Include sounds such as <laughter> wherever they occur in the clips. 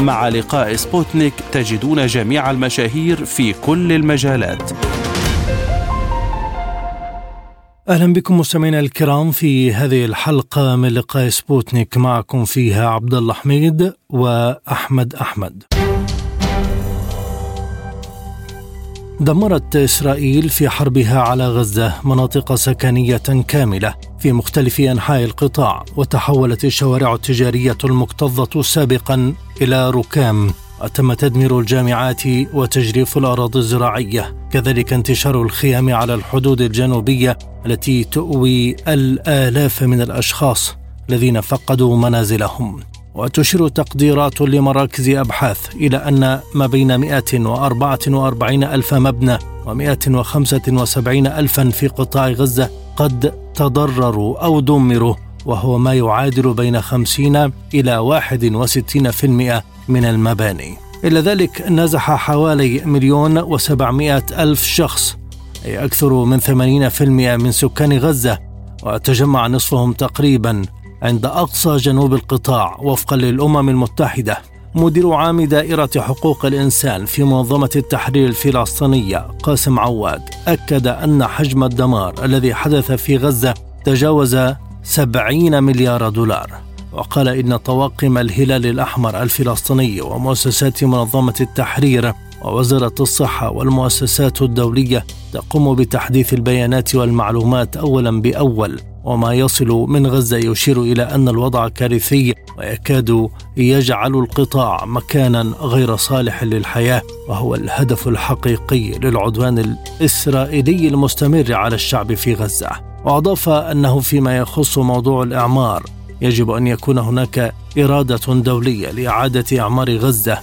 مع لقاء سبوتنيك تجدون جميع المشاهير في كل المجالات أهلا بكم مستمعينا الكرام في هذه الحلقة من لقاء سبوتنيك معكم فيها عبد الله حميد وأحمد أحمد. دمرت إسرائيل في حربها على غزة مناطق سكنية كاملة في مختلف أنحاء القطاع وتحولت الشوارع التجارية المكتظة سابقا إلى ركام. وتم تدمير الجامعات وتجريف الأراضي الزراعية كذلك انتشار الخيام على الحدود الجنوبية التي تؤوي الآلاف من الأشخاص الذين فقدوا منازلهم. وتشير تقديرات لمراكز أبحاث إلى أن ما بين 144 ألف مبنى و175 ألفا في قطاع غزة قد تضرروا أو دمروا وهو ما يعادل بين 50 إلى 61% من المباني. إلى ذلك نزح حوالي مليون وسبعمائة ألف شخص أي أكثر من 80% من سكان غزة وتجمع نصفهم تقريبا عند أقصى جنوب القطاع وفقا للأمم المتحدة مدير عام دائرة حقوق الإنسان في منظمة التحرير الفلسطينية قاسم عواد أكد أن حجم الدمار الذي حدث في غزة تجاوز 70 مليار دولار. وقال إن طواقم الهلال الأحمر الفلسطيني ومؤسسات منظمة التحرير ووزارة الصحة والمؤسسات الدولية تقوم بتحديث البيانات والمعلومات أولا بأول وما يصل من غزة يشير إلى أن الوضع كارثي ويكاد يجعل القطاع مكانا غير صالح للحياة وهو الهدف الحقيقي للعدوان الإسرائيلي المستمر على الشعب في غزة. وأضاف أنه فيما يخص موضوع الإعمار يجب أن يكون هناك إرادة دولية لإعادة إعمار غزة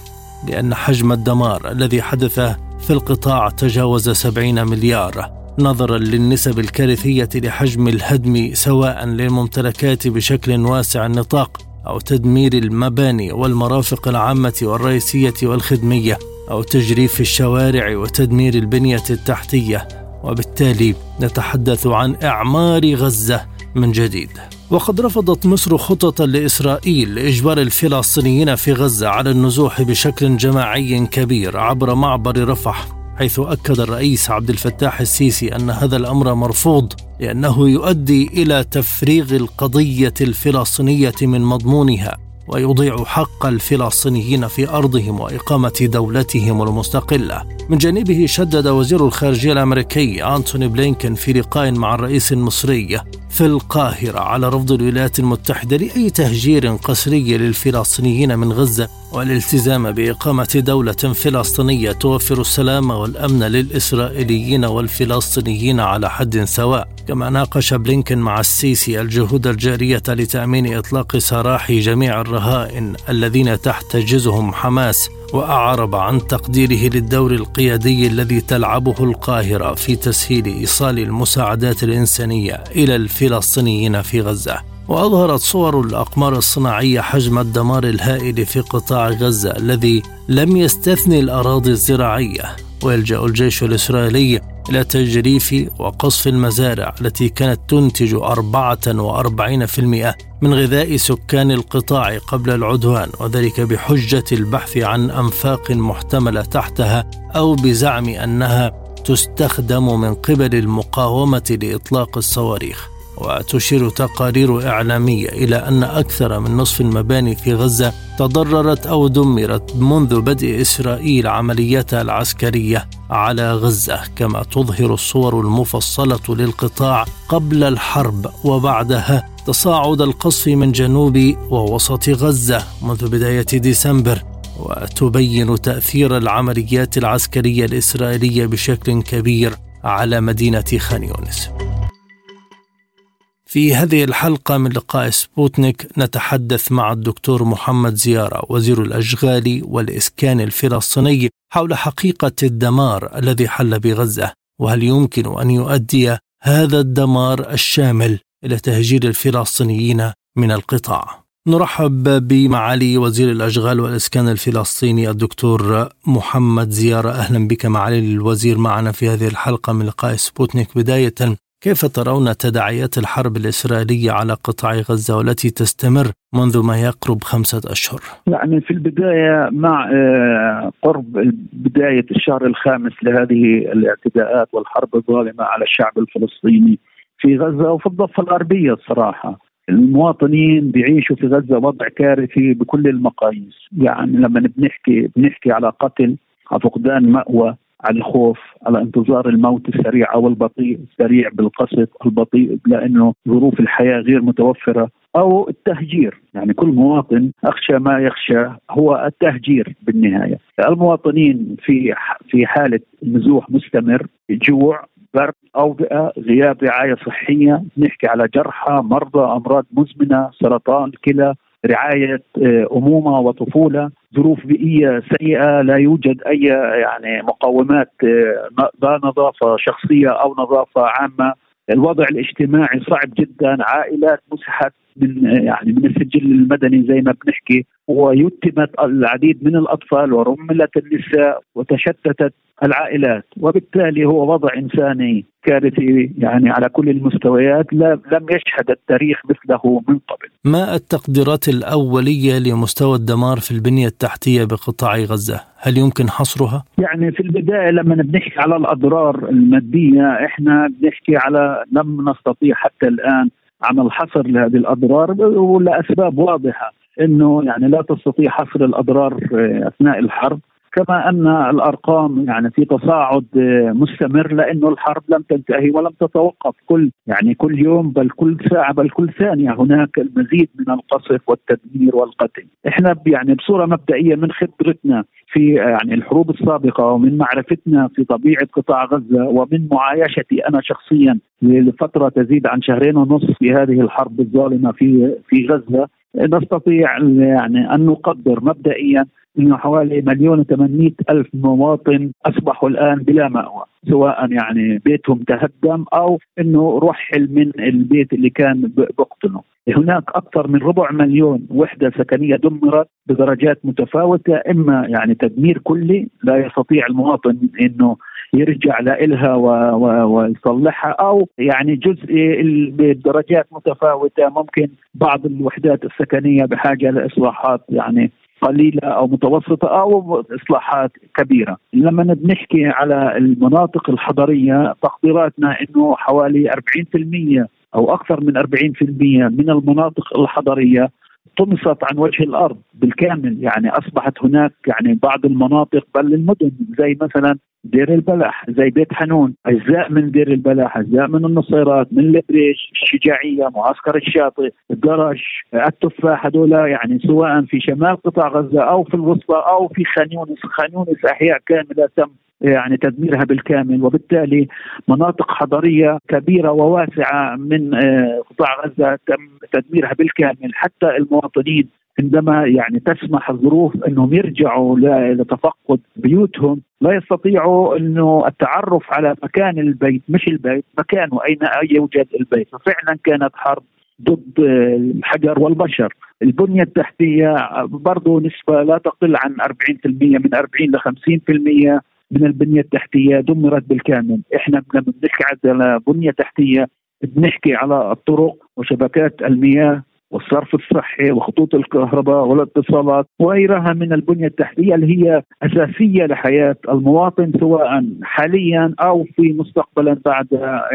لأن حجم الدمار الذي حدث في القطاع تجاوز 70 مليار. نظرا للنسب الكارثية لحجم الهدم سواء للممتلكات بشكل واسع النطاق أو تدمير المباني والمرافق العامة والرئيسية والخدمية أو تجريف الشوارع وتدمير البنية التحتية. وبالتالي نتحدث عن إعمار غزة من جديد. وقد رفضت مصر خططا لإسرائيل لإجبار الفلسطينيين في غزة على النزوح بشكل جماعي كبير عبر معبر رفح. حيث أكد الرئيس عبد الفتاح السيسي أن هذا الأمر مرفوض لأنه يؤدي إلى تفريغ القضية الفلسطينية من مضمونها ويضيع حق الفلسطينيين في أرضهم وإقامة دولتهم المستقلة. من جانبه شدد وزير الخارجية الأمريكي أنتوني بلينكن في لقاء مع الرئيس المصري في القاهرة على رفض الولايات المتحدة لأي تهجير قسري للفلسطينيين من غزة والالتزام بإقامة دولة فلسطينية توفر السلام والأمن للإسرائيليين والفلسطينيين على حد سواء. كما ناقش بلينكن مع السيسي الجهود الجارية لتأمين إطلاق سراح جميع الرهائن الذين تحتجزهم حماس وأعرب عن تقديره للدور القيادي الذي تلعبه القاهرة في تسهيل إيصال المساعدات الإنسانية إلى الفلسطينيين في غزة. وأظهرت صور الأقمار الصناعية حجم الدمار الهائل في قطاع غزة الذي لم يستثني الأراضي الزراعية. ويلجأ الجيش الإسرائيلي إلى تجريف وقصف المزارع التي كانت تنتج 44% من غذاء سكان القطاع قبل العدوان وذلك بحجة البحث عن أنفاق محتملة تحتها أو بزعم أنها تستخدم من قبل المقاومة لإطلاق الصواريخ. وتشير تقارير إعلامية إلى أن أكثر من نصف المباني في غزة تضررت أو دمرت منذ بدء إسرائيل عملياتها العسكرية على غزة كما تظهر الصور المفصلة للقطاع قبل الحرب وبعدها تصاعد القصف من جنوب ووسط غزة منذ بداية ديسمبر وتبين تأثير العمليات العسكرية الإسرائيلية بشكل كبير على مدينة خان يونس. في هذه الحلقة من لقاء سبوتنيك نتحدث مع الدكتور محمد زيارة وزير الأشغال والإسكان الفلسطيني حول حقيقة الدمار الذي حل بغزة وهل يمكن أن يؤدي هذا الدمار الشامل إلى تهجير الفلسطينيين من القطاع؟ نرحب بمعالي وزير الأشغال والإسكان الفلسطيني الدكتور محمد زيارة. أهلا بك معالي الوزير معنا في هذه الحلقة من لقاء سبوتنيك. بداية كيف ترون تداعيات الحرب الإسرائيلية على قطاع غزة والتي تستمر منذ ما يقرب خمسة أشهر؟ يعني في البداية مع آه، قرب بداية الشهر الخامس لهذه الاعتداءات والحرب الظالمة على الشعب الفلسطيني في غزة وفي الضفة الغربية الصراحة. المواطنين بيعيشوا في غزة وضع كارثي بكل المقاييس. يعني لما بنحكي بنحكي على قتل على فقدان مأوى على الخوف على انتظار الموت السريع أو البطيء السريع بالقسط البطيء لأنه ظروف الحياة غير متوفرة أو التهجير. يعني كل مواطن أخشى ما يخشى هو التهجير بالنهاية. المواطنين في في حالة نزوح مستمر جوع برد أوبئة غياب رعاية صحية نحكي على جرحى مرضى أمراض مزمنة سرطان كلى رعاية آه، أمومة وطفولة. ظروف بيئية سيئة لا يوجد أي يعني مقومات آه، لا نظافة شخصية أو نظافة عامة. الوضع الاجتماعي صعب جدا عائلات مسحت من آه، يعني من السجل المدني زي ما بنحكي. ويتمت العديد من الأطفال ورملت النساء وتشتتت العائلات وبالتالي هو وضع إنساني كارثي يعني على كل المستويات لم يشهد التاريخ مثله من قبل. ما التقديرات الأولية لمستوى الدمار في البنية التحتية بقطاع غزة؟ هل يمكن حصرها؟ يعني في البداية لما بنحكي على الأضرار المادية إحنا بنحكي على لم نستطيع حتى الآن عمل حصر لهذه الأضرار ولأسباب واضحة إنه يعني لا تستطيع حصر الأضرار أثناء الحرب كما أن الأرقام يعني في تصاعد مستمر لأنه الحرب لم تنتهي ولم تتوقف كل يعني كل يوم بل كل ساعة بل كل ثانية هناك المزيد من القصف والتدمير والقتل. إحنا يعني بصورة مبدئية من خبرتنا في يعني الحروب السابقة ومن معرفتنا في طبيعة قطاع غزة ومن معايشتي أنا شخصيا لفترة تزيد عن شهرين ونصف في هذه الحرب الظالمة في في غزة نستطيع يعني أن نقدر مبدئيا إنه حوالي مليون و800 ألف مواطن أصبحوا الآن بلا مأوى سواء يعني بيتهم تهدم أو إنه رحل من البيت اللي كان بقطنه. هناك أكثر من ربع مليون وحدة سكنية دمرت بدرجات متفاوتة إما يعني تدمير كلي لا يستطيع المواطن إنه يرجع لإلها ويصلحها أو يعني جزء بدرجات متفاوتة ممكن بعض الوحدات السكنية بحاجة لإصلاحات يعني قليلة أو متوسطة أو إصلاحات كبيرة. لما بنحكي على المناطق الحضرية تقديراتنا إنه حوالي 40% أو أكثر من 40% من المناطق الحضرية طمست عن وجه الأرض بالكامل. يعني أصبحت هناك يعني بعض المناطق بل المدن زي مثلا دير البلح زي بيت حنون. أجزاء من دير البلح أجزاء من النصيرات من البريج الشجاعية معسكر الشاطئ الدرج التفاح هذول يعني سواء في شمال قطاع غزة أو في الوسطى أو في خان يونس خان يونس أحياء كاملة تم يعني تدميرها بالكامل وبالتالي مناطق حضرية كبيرة وواسعة من آه، قطاع غزة تم تدميرها بالكامل. حتى المواطنين عندما يعني تسمح الظروف إنهم يرجعوا لتفقد بيوتهم لا يستطيعوا إنه التعرف على مكان البيت مش البيت مكانه أين يوجد البيت. ففعلا كانت حرب ضد الحجر والبشر. البنية التحتية برضه نسبة لا تقل عن 40% من 40 ل 50% من البنية التحتية دمرت بالكامل إحنا لما بنحكي على بنية تحتية بنحكي على الطرق وشبكات المياه والصرف الصحي وخطوط الكهرباء والاتصالات وغيرها من البنية التحتية اللي هي أساسية لحياة المواطن سواء حاليا أو في مستقبلا بعد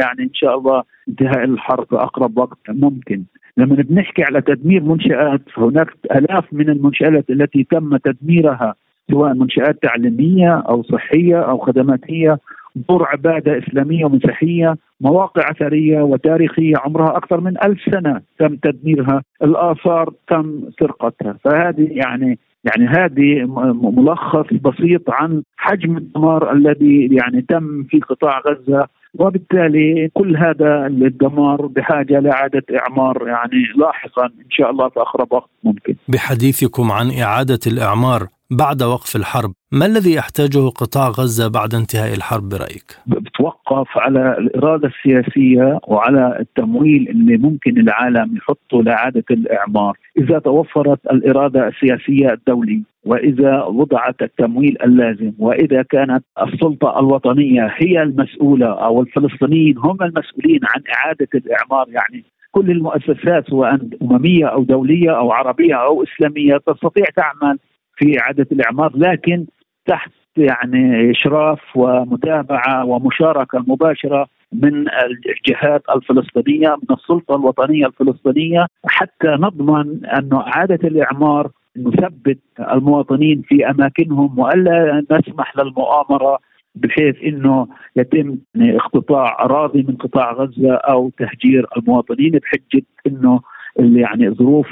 يعني إن شاء الله انتهاء الحرب أقرب وقت ممكن. لما بنحكي على تدمير منشآت فهناك آلاف من المنشآت التي تم تدميرها سواء منشآت تعليمية أو صحية أو خدماتية دور عبادة إسلامية ومسيحية مواقع أثرية وتاريخية عمرها أكثر من ألف سنة تم تدميرها الآثار تم سرقتها فهذه يعني يعني هذه ملخص بسيط عن حجم الدمار الذي يعني تم في قطاع غزة وبالتالي كل هذا الدمار بحاجة لإعادة إعمار يعني لاحقا إن شاء الله في أقرب وقت ممكن. بحديثكم عن إعادة الإعمار بعد وقف الحرب ما الذي يحتاجه قطاع غزة بعد انتهاء الحرب برأيك؟ بتوقف على الإرادة السياسية وعلى التمويل اللي ممكن العالم يحطه لإعادة الإعمار إذا توفرت الإرادة السياسية الدولية وإذا وضعت التمويل اللازم وإذا كانت السلطة الوطنية هي المسؤولة أو الفلسطينيين هم المسؤولين عن إعادة الإعمار يعني كل المؤسسات سواء أممية أو دولية أو عربية أو إسلامية تستطيع تعمل في اعاده الإعمار لكن تحت يعني إشراف ومتابعة ومشاركة مباشرة من الجهات الفلسطينية من السلطة الوطنية الفلسطينية حتى نضمن أنه اعاده الإعمار نثبت المواطنين في أماكنهم وألا نسمح للمؤامرة بحيث إنه يتم اقتطاع اراضي من قطاع غزة أو تهجير المواطنين بحجة إنه يعني ظروف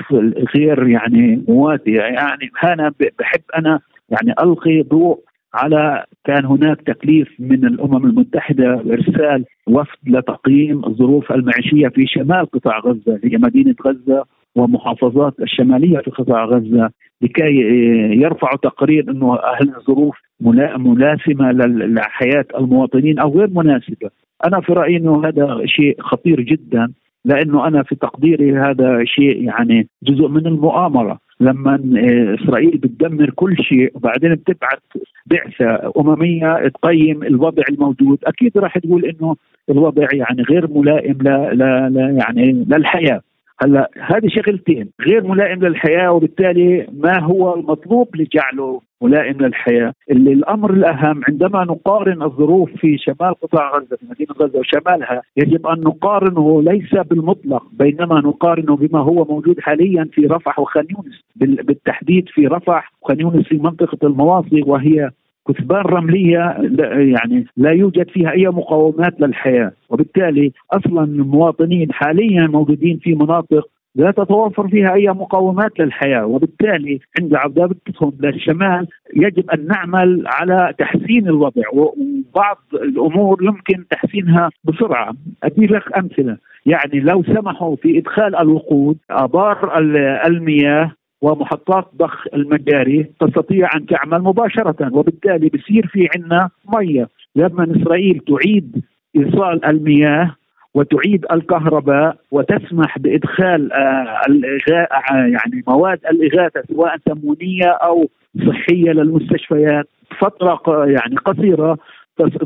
غير يعني مواتية يعني أنا بحب أنا يعني ألقي ضوء على كان هناك تكليف من الأمم المتحدة بارسال وفد لتقييم الظروف المعيشية في شمال قطاع غزة هي مدينة غزة ومحافظات الشمالية في قطاع غزة لكي يرفعوا تقرير إنه هل الظروف ملاسمه لحياة المواطنين أو غير مناسبة. أنا في رأيي إنه هذا شيء خطير جدا لأنه أنا في تقديري هذا شيء يعني جزء من المؤامرة. لما إسرائيل بتدمر كل شيء وبعدين بتبعث بعثة أممية تقيم الوضع الموجود أكيد راح تقول إنه الوضع يعني غير ملائم لا لا, لا يعني للحياة. هلا هذه شغلتين غير ملائم للحياة وبالتالي ما هو المطلوب لجعله ملائم للحياة. اللي الأمر الأهم عندما نقارن الظروف في شمال قطاع غزة في مدينة غزة وشمالها يجب أن نقارنه ليس بالمطلق بينما نقارنه بما هو موجود حاليا في رفح وخان يونس بالتحديد في رفح وخان يونس في منطقة المواصي وهي كثبان رملية يعني لا يوجد فيها أي مقاومات للحياة. وبالتالي أصلا المواطنين حاليا موجودين في مناطق لا تتوفر فيها أي مقومات للحياة. وبالتالي عند عودتهم للشمال يجب أن نعمل على تحسين الوضع وبعض الأمور يمكن تحسينها بسرعة. أدي لك أمثلة. يعني لو سمحوا في إدخال الوقود أبار المياه ومحطات ضخ المجاري تستطيع أن تعمل مباشرة وبالتالي بصير في عندنا مية. لما إسرائيل تعيد إيصال المياه وتعيد الكهرباء وتسمح بإدخال آه آه يعني مواد الإغاثة سواء تموينية أو صحية للمستشفيات. فترة يعني قصيرة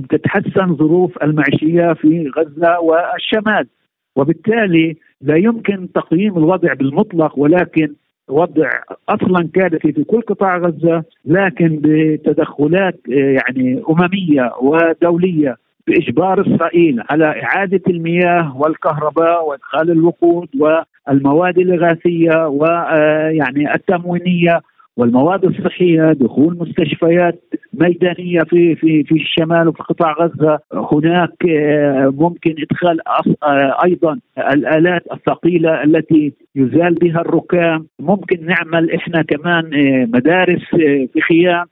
تتحسن ظروف المعيشية في غزة والشمال. وبالتالي لا يمكن تقييم الوضع بالمطلق ولكن وضع أصلا كارثي في كل قطاع غزة لكن بتدخلات آه، يعني أممية ودولية بإجبار إسرائيل على إعادة المياه والكهرباء وإدخال الوقود والمواد الإغاثية ويعني آه، التموينية والمواد الصحية دخول مستشفيات ميدانية في في في الشمال وفي قطاع غزة. هناك آه، ممكن إدخال آه، أيضا الآلات الثقيلة التي يزال بها الركام. ممكن نعمل إحنا كمان مدارس في خيام.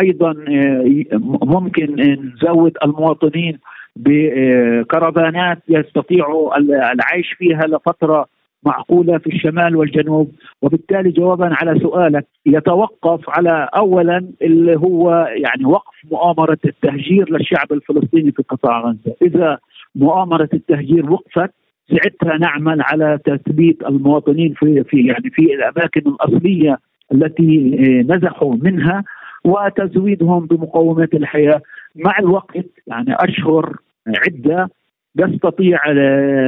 أيضا ممكن نزود المواطنين بكرفانات يستطيعوا العيش فيها لفترة معقولة في الشمال والجنوب وبالتالي جوابا على سؤالك يتوقف على اولا اللي هو يعني وقف مؤامرة التهجير للشعب الفلسطيني في قطاع غزة، إذا مؤامرة التهجير وقفت ساعتها نعمل على تثبيت المواطنين في في يعني في الأماكن الأصلية التي نزحوا منها وتزويدهم بمقومات الحياة. مع الوقت يعني أشهر عدة يستطيع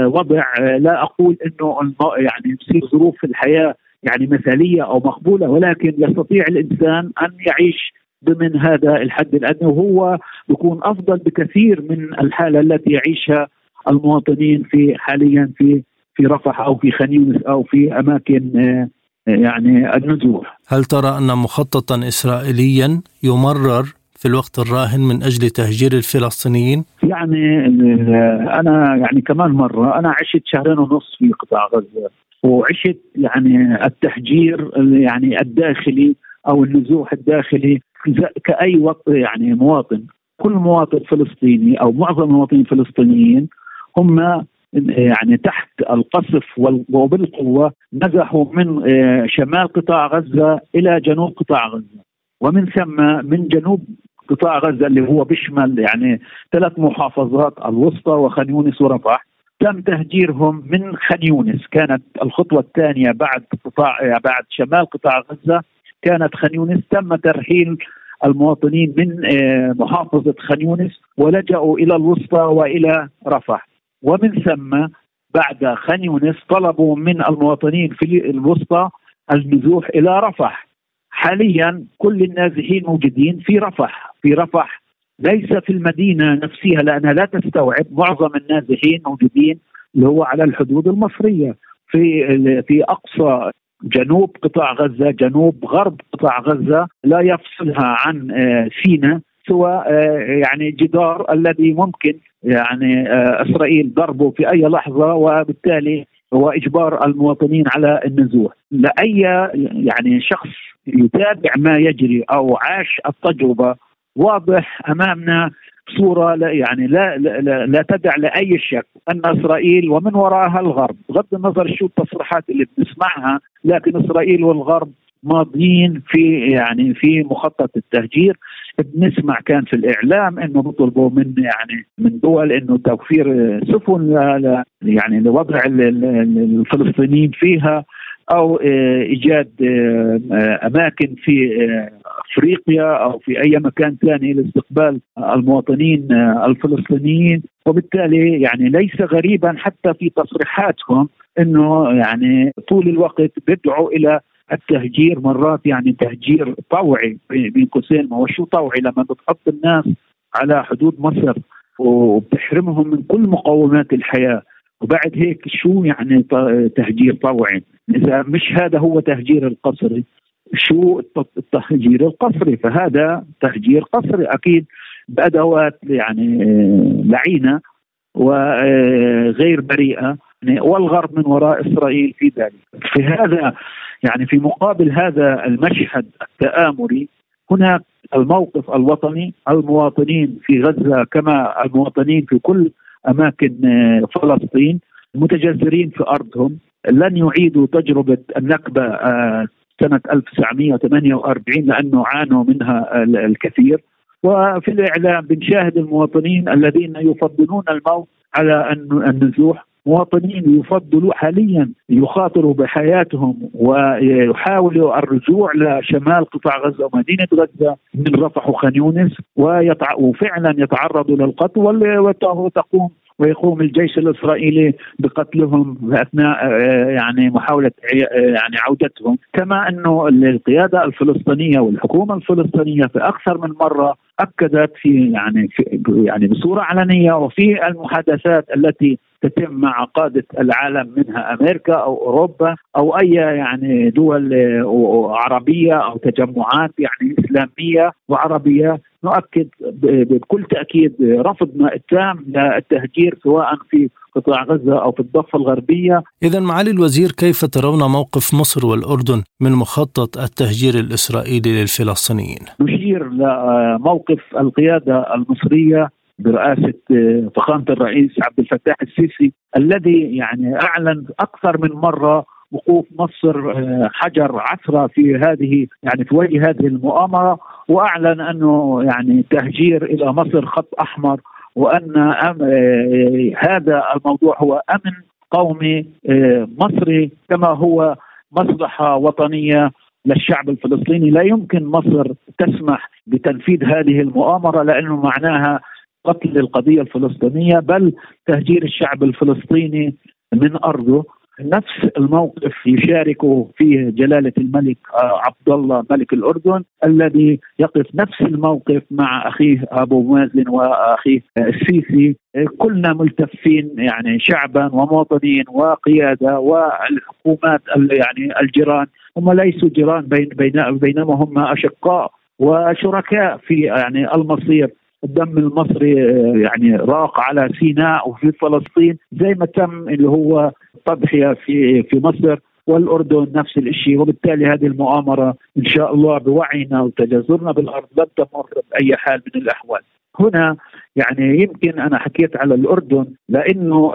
وضع لا أقول إنه يعني تصير ظروف الحياة يعني مثالية أو مقبولة ولكن يستطيع الإنسان أن يعيش ضمن هذا الحد الادنى وهو بيكون أفضل بكثير من الحالة التي يعيشها المواطنين في حاليا في في رفح أو في خان أو في أماكن يعني النزوح. هل ترى أن مخططا اسرائيليا يمرر في الوقت الراهن من أجل تهجير الفلسطينيين؟ يعني أنا يعني كمان مرة أنا عشت شهرين ونص في قطاع غزة وعشت يعني التهجير يعني الداخلي أو النزوح الداخلي كأي وقت يعني مواطن كل مواطن فلسطيني أو معظم المواطنين الفلسطينيين هم يعني تحت القصف وبالقوة نزحوا من آه، شمال قطاع غزة إلى جنوب قطاع غزة ومن ثم من جنوب قطاع غزة اللي هو بيشمل يعني ثلاث محافظات الوسطى وخان يونس ورفح. تم تهجيرهم من خان يونس. كانت الخطوة الثانية بعد قطاع بعد شمال قطاع غزة كانت خان يونس. تم ترحيل المواطنين من آه، محافظة خان يونس ولجأوا إلى الوسطى وإلى رفح. ومن ثم بعد خان يونس طلبوا من المواطنين في الوسطى النزوح إلى رفح. حاليا كل النازحين موجودين في رفح في رفح ليس في المدينة نفسها لأنها لا تستوعب معظم النازحين موجودين اللي هو على الحدود المصرية. في في أقصى جنوب قطاع غزة جنوب غرب قطاع غزة لا يفصلها عن آه، سيناء سوى آه، يعني جدار الذي ممكن يعني آه، إسرائيل ضربه في أي لحظة وبالتالي هو اجبار المواطنين على النزوح. لأي يعني شخص يتابع ما يجري أو عاش التجربة واضح أمامنا صورة لا يعني لا لا, لا تدع لأي شك أن إسرائيل ومن وراءها الغرب. بغض النظر شو التصريحات اللي بنسمعها لكن إسرائيل والغرب ماضيين في يعني في مخطط التهجير. بنسمع كان في الإعلام إنه بيطلبوا من يعني من دول إنه توفير سفن يعني لوضع الفلسطينيين فيها أو آه، إيجاد آه، أماكن في آه، أفريقيا أو في أي مكان ثاني لاستقبال المواطنين الفلسطينيين. وبالتالي يعني ليس غريبا حتى في تصريحاتهم إنه يعني طول الوقت بيدعوا إلى التهجير مرات يعني تهجير طوعي بين قوسين. ما هو شو طوعي؟ لما بتحط الناس على حدود مصر وبتحرمهم من كل مقومات الحياة. وبعد هيك شو يعني تهجير طوعي؟ إذا مش هذا هو تهجير القسري شو التهجير القسري فهذا تهجير قسري أكيد بأدوات يعني لعينة وغير بريئة يعني والغرب من وراء إسرائيل في ذلك. في هذا يعني في مقابل هذا المشهد التآمري هناك الموقف الوطني المواطنين في غزة كما المواطنين في كل أماكن فلسطين متجذرين في أرضهم. لن يعيدوا تجربة النكبه آه، سنة 1948 لأنه عانوا منها الكثير. وفي الإعلام بنشاهد المواطنين الذين يفضلون الموت على النزوح. مواطنين يفضلوا حاليا يخاطروا بحياتهم ويحاولوا الرجوع لشمال قطاع غزة ومدينة غزة من رفح وخان يونس وفعلا يتعرضوا للقتل وتقوم ويقوم الجيش الإسرائيلي بقتلهم اثناء آه، يعني محاولة آه، يعني عودتهم. كما أنه القيادة الفلسطينية والحكومة الفلسطينية في أكثر من مرة أكدت في يعني في يعني بصورة علنية وفي المحادثات التي تتم مع قادة العالم منها أمريكا أو أوروبا أو أي يعني دول آه، عربية أو تجمعات يعني إسلامية وعربية نؤكد بكل تأكيد رفضنا التام للتهجير سواء في قطاع غزة أو في الضفة الغربية إذا معالي الوزير كيف ترون موقف مصر والأردن من مخطط التهجير الإسرائيلي للفلسطينيين؟ نشير لموقف القيادة المصرية برئاسة فخامة الرئيس عبد الفتاح السيسي الذي يعني أعلن أكثر من مرة وقوف مصر آه، حجر عثرة في هذه يعني في وجه هذه المؤامرة وأعلن أنه يعني تهجير إلى مصر خط أحمر وأن آه، هذا الموضوع هو أمن قومي آه، مصري كما هو مصلحة وطنية للشعب الفلسطيني. لا يمكن مصر تسمح بتنفيذ هذه المؤامرة لأنه معناها قتل القضية الفلسطينية بل تهجير الشعب الفلسطيني من أرضه. نفس الموقف يشارك فيه جلالة الملك آه، عبد الله ملك الأردن الذي يقف نفس الموقف مع أخيه أبو مازن وأخيه السيسي. كلنا ملتفين يعني شعبا ومواطنين وقيادة والحكومات يعني الجيران. هم ليسوا جيران بين بينما هم أشقاء وشركاء في يعني المصير. الدم المصري آه، يعني راق على سيناء وفي فلسطين زي ما تم اللي هو التضحيه في في مصر والأردن نفس الشيء وبالتالي هذه المؤامرة إن شاء الله بوعينا وتجاذرنا بالأرض لن تمر بأي حال من الأحوال. هنا يعني يمكن أنا حكيت على الأردن لأنه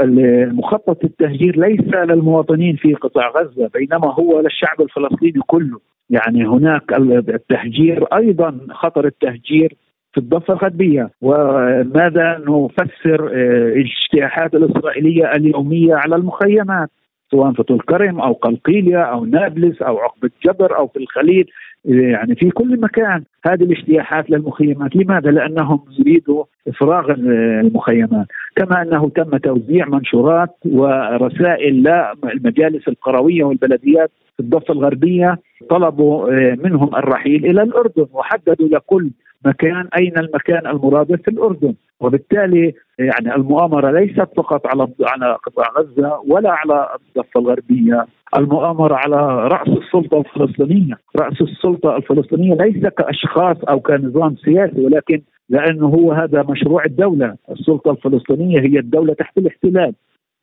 مخطط التهجير ليس للمواطنين في قطاع غزة بينما هو للشعب الفلسطيني كله يعني هناك التهجير أيضا خطر التهجير في الضفة الغربية وماذا نفسر آه، الاجتياحات الإسرائيلية اليومية على المخيمات سواء في طول كرم أو قلقيلية أو نابلس أو عقبة جبر أو في الخليل. يعني في كل مكان هذه الاجتياحات للمخيمات. لماذا؟ لأنهم يريدوا إفراغ المخيمات. كما أنه تم توزيع منشورات ورسائل للمجالس القروية والبلديات في الضفة الغربية. طلبوا آه، منهم الرحيل إلى الأردن وحددوا لكل مكان أين المكان المرادف في الأردن. وبالتالي يعني المؤامرة ليست فقط على على قطاع غزة ولا على الضفة الغربية. المؤامرة على رأس السلطة الفلسطينية، رأس السلطة الفلسطينية ليس كأشخاص أو كنظام سياسي ولكن لأنه هو هذا مشروع الدولة، السلطة الفلسطينية هي الدولة تحت الاحتلال.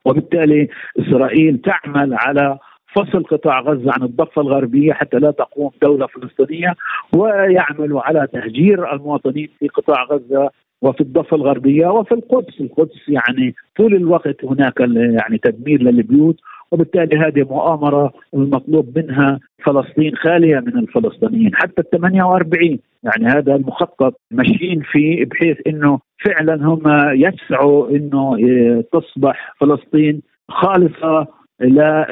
وبالتالي إسرائيل تعمل على فصل قطاع غزة عن الضفة الغربية حتى لا تقوم دولة فلسطينية ويعملوا على تهجير المواطنين في قطاع غزة وفي الضفة الغربية وفي القدس، القدس يعني طول الوقت هناك يعني تدمير للبيوت وبالتالي هذه مؤامرة المطلوب منها فلسطين خالية من الفلسطينيين. حتى ال 48 يعني هذا المخطط ماشيين فيه بحيث إنه فعلا هم يسعوا إنه تصبح فلسطين خالصة لا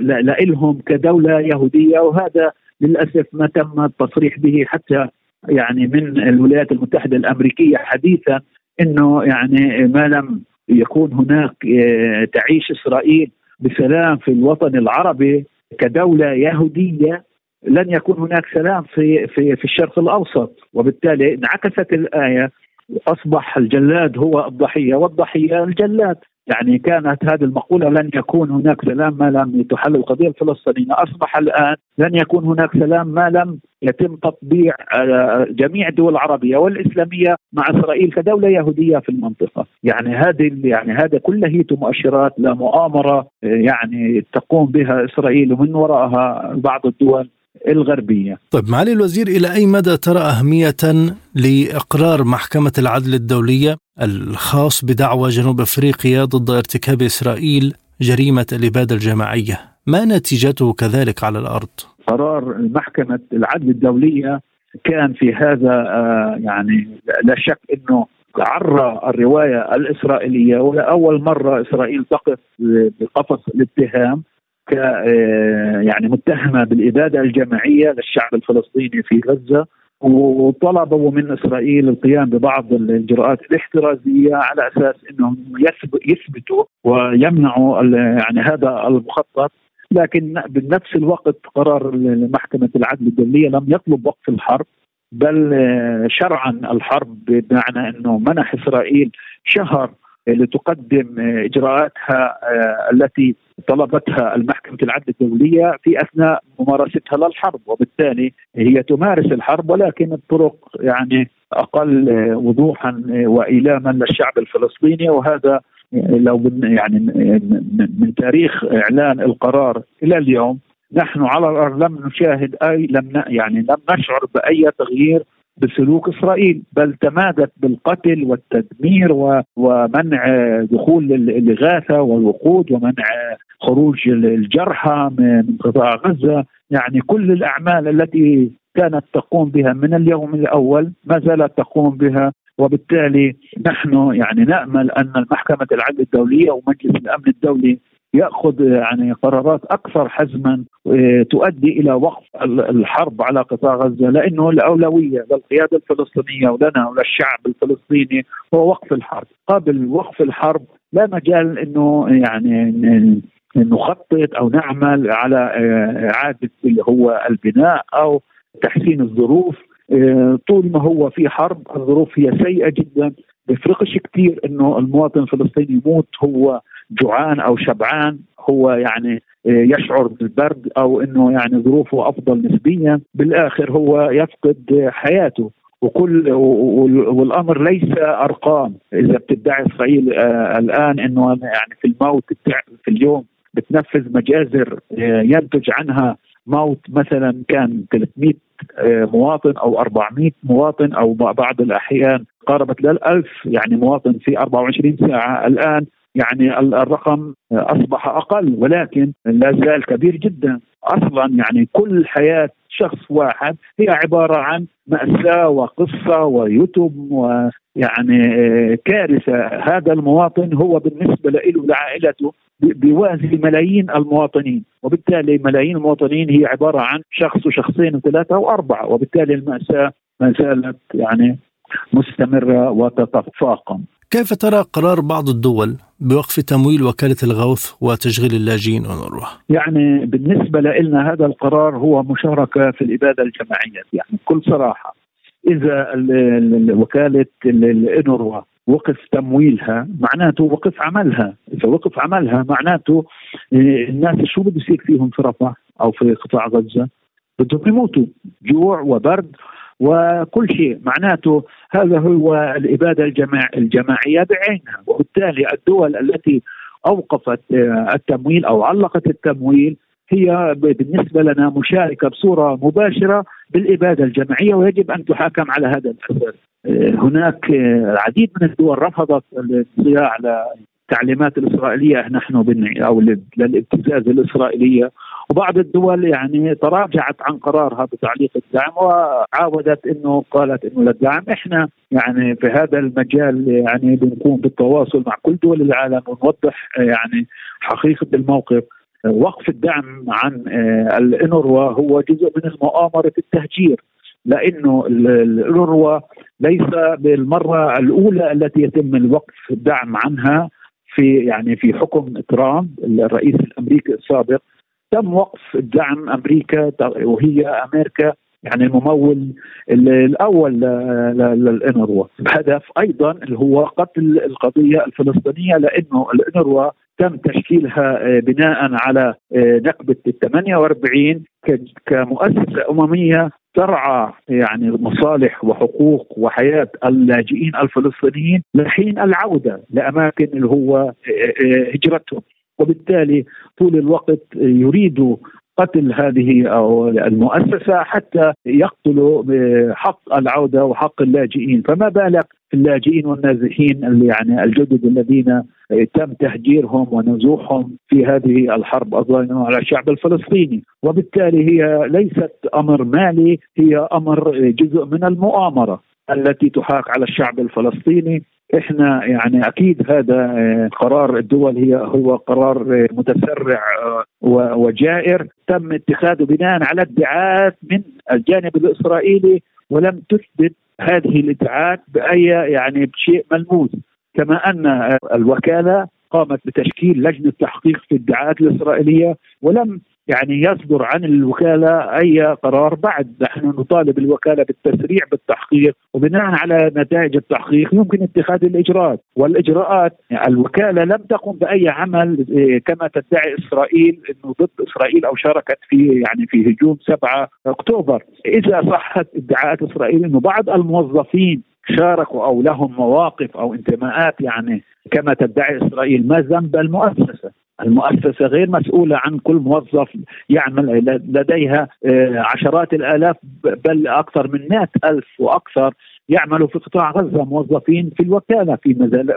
لا لهم كدولة يهودية. وهذا للأسف ما تم التصريح به حتى يعني من الولايات المتحدة الأمريكية حديثا إنه يعني ما لم يكون هناك آه، تعيش إسرائيل بسلام في الوطن العربي كدولة يهودية لن يكون هناك سلام في في في الشرق الأوسط. وبالتالي انعكست الآية اصبح الجلاد هو الضحية والضحية الجلاد. يعني كانت هذه المقولة لن يكون هناك سلام ما لم تحل. القضية الفلسطينية أصبح الآن لن يكون هناك سلام ما لم يتم تطبيع آه، جميع الدول العربية والإسلامية مع إسرائيل كدولة يهودية في المنطقة. يعني هذه يعني هذا كله مؤشرات لمؤامرة آه، يعني تقوم بها إسرائيل ومن وراءها بعض الدول. الغربية. طيب معالي الوزير إلى أي مدى ترى أهمية لإقرار محكمة العدل الدولية الخاص بدعوى جنوب أفريقيا ضد ارتكاب إسرائيل جريمة الإبادة الجماعية؟ ما نتيجته كذلك على الأرض؟ قرار محكمة العدل الدولية كان في هذا آه، يعني لا شك أنه عرى الرواية الإسرائيلية ولأول مرة إسرائيل تقف بقفص الاتهام. ك آه، يعني متهمة بالإبادة الجماعية للشعب الفلسطيني في غزة وطلبوا من إسرائيل القيام ببعض الإجراءات الاحترازية على أساس إنهم يثبتوا ويمنعوا يعني هذا المخطط لكن بنفس الوقت قرار محكمة العدل الدولية لم يطلب وقف الحرب بل آه، شرعا الحرب بمعنى إنه منح إسرائيل شهر لتقدم إجراءاتها آه، التي طلبتها المحكمة العدل الدولية في أثناء ممارستها للحرب وبالتالي هي تمارس الحرب ولكن الطرق يعني أقل وضوحا وإيلاما للشعب الفلسطيني وهذا لو يعني من تاريخ إعلان القرار إلى اليوم نحن على الأرض لم نشاهد أي لم يعني لم نشعر بأي تغيير بسلوك إسرائيل بل تمادت بالقتل والتدمير ومنع دخول الاغاثه والوقود ومنع خروج الجرحى من قطاع غزة. يعني كل الأعمال التي كانت تقوم بها من اليوم الأول ما زالت تقوم بها. وبالتالي نحن يعني نأمل أن المحكمة العدل الدولية ومجلس الأمن الدولي يأخذ يعني قرارات أكثر حزما آه، تؤدي إلى وقف الحرب على قطاع غزة لأنه الأولوية للقيادة الفلسطينية ولنا وللشعب الفلسطيني هو وقف الحرب، قبل وقف الحرب لا مجال إنه يعني نخطط أو نعمل على آه، إعادة اللي هو البناء أو تحسين الظروف. آه، طول ما هو في حرب الظروف هي سيئة جدا. بيفرقش كثير إنه المواطن الفلسطيني يموت هو جوعان أو شبعان هو يعني آه، يشعر بالبرد أو إنه يعني ظروفه أفضل نسبيا. بالآخر هو يفقد حياته. وكل والأمر ليس أرقام. إذا بتدعي إسرائيل آه، الآن إنه يعني في الموت في اليوم بتنفذ مجازر آه، ينتج عنها موت مثلا كان 300 آه، مواطن أو 400 مواطن أو بعض الأحيان قاربت للألف يعني مواطن في 24 ساعة. الآن يعني الرقم أصبح أقل ولكن لا زال كبير جدا. أصلا يعني كل حياة شخص واحد هي عبارة عن مأساة وقصة ويتم ويعني كارثة. هذا المواطن هو بالنسبة له لعائلته بيوازي ملايين المواطنين. وبالتالي ملايين المواطنين هي عبارة عن شخص وشخصين وثلاثة وأربعة. وبالتالي المأساة ما زالت يعني مستمرة وتتفاقم. كيف ترى قرار بعض الدول بوقف تمويل وكالة الغوث وتشغيل اللاجئين أونروا؟ يعني بالنسبة لنا هذا القرار هو مشاركة في الإبادة الجماعية. يعني بكل صراحة إذا وكالة الأونروا وقف تمويلها معناته وقف عملها. إذا وقف عملها معناته الناس شو بده يصير فيهم في رفح أو في قطاع غزة؟ بدهم يموتوا. جوع وبرد وكل شيء. معناته هذا هو الإبادة الجماع الجماعية بعينها. وبالتالي الدول التي أوقفت آه، التمويل أو علقت التمويل هي بالنسبة لنا مشاركة بصورة مباشرة بالإبادة الجماعية ويجب أن تحاكم على هذا الأساس آه، هناك آه، العديد من الدول رفضت الانصياع على التعليمات الإسرائيلية. نحن أو للابتزاز الإسرائيلية. وبعض الدول يعني تراجعت عن قرارها بتعليق الدعم وعاودت إنه قالت إنه للدعم. إحنا يعني في هذا المجال يعني بنقوم بالتواصل مع كل دول العالم ونوضح يعني حقيقة الموقف وقف الدعم عن الانوروا هو جزء من المؤامرة التهجير لأنه الانوروا ليس بالمرة الأولى التي يتم الوقف الدعم عنها في يعني في حكم ترامب الرئيس الأمريكي السابق. تم وقف دعم أمريكا وهي أمريكا يعني الممول الأول للإنروا. بهدف أيضا اللي هو قتل القضية الفلسطينية لأنه الإنروا تم تشكيلها آه، بناء على آه، نكبه ال 48 كمؤسسة أممية ترعى يعني مصالح وحقوق وحياة اللاجئين الفلسطينيين لحين العودة لأماكن اللي هو آه، هجرتهم. وبالتالي طول الوقت يريدوا قتل هذه المؤسسة حتى يقتلوا بحق العودة وحق اللاجئين. فما بالك اللاجئين والنازحين اللي يعني الجدد الذين تم تهجيرهم ونزوحهم في هذه الحرب الظالمة على الشعب الفلسطيني. وبالتالي هي ليست أمر مالي هي أمر جزء من المؤامرة التي تحاك على الشعب الفلسطيني. إحنا يعني أكيد هذا آه، قرار الدول هي هو قرار آه، متسرع آه، وجائر. تم اتخاذه بناء على ادعاءات من الجانب الإسرائيلي ولم تثبت هذه الادعاءات بأي يعني بشيء ملموس. كما أن الوكالة قامت بتشكيل لجنة تحقيق في الادعاءات الإسرائيلية ولم يعني يصدر عن الوكالة أي قرار بعد. نحن نطالب الوكالة بالتسريع بالتحقيق وبناء على نتائج التحقيق يمكن اتخاذ الإجراءات. والإجراءات يعني الوكالة لم تقم بأي عمل إيه، كما تدعي إسرائيل إنه ضد إسرائيل أو شاركت في يعني في هجوم 7 أكتوبر. إذا صحت ادعاءات إسرائيل إنه بعض الموظفين شاركوا أو لهم مواقف أو انتماءات يعني كما تدعي إسرائيل ما ذنب المؤسسة. المؤسسة غير مسؤولة عن كل موظف يعمل لديها آه، عشرات الآلاف بل أكثر من مئة ألف وأكثر يعملوا في قطاع غزة موظفين في الوكالة في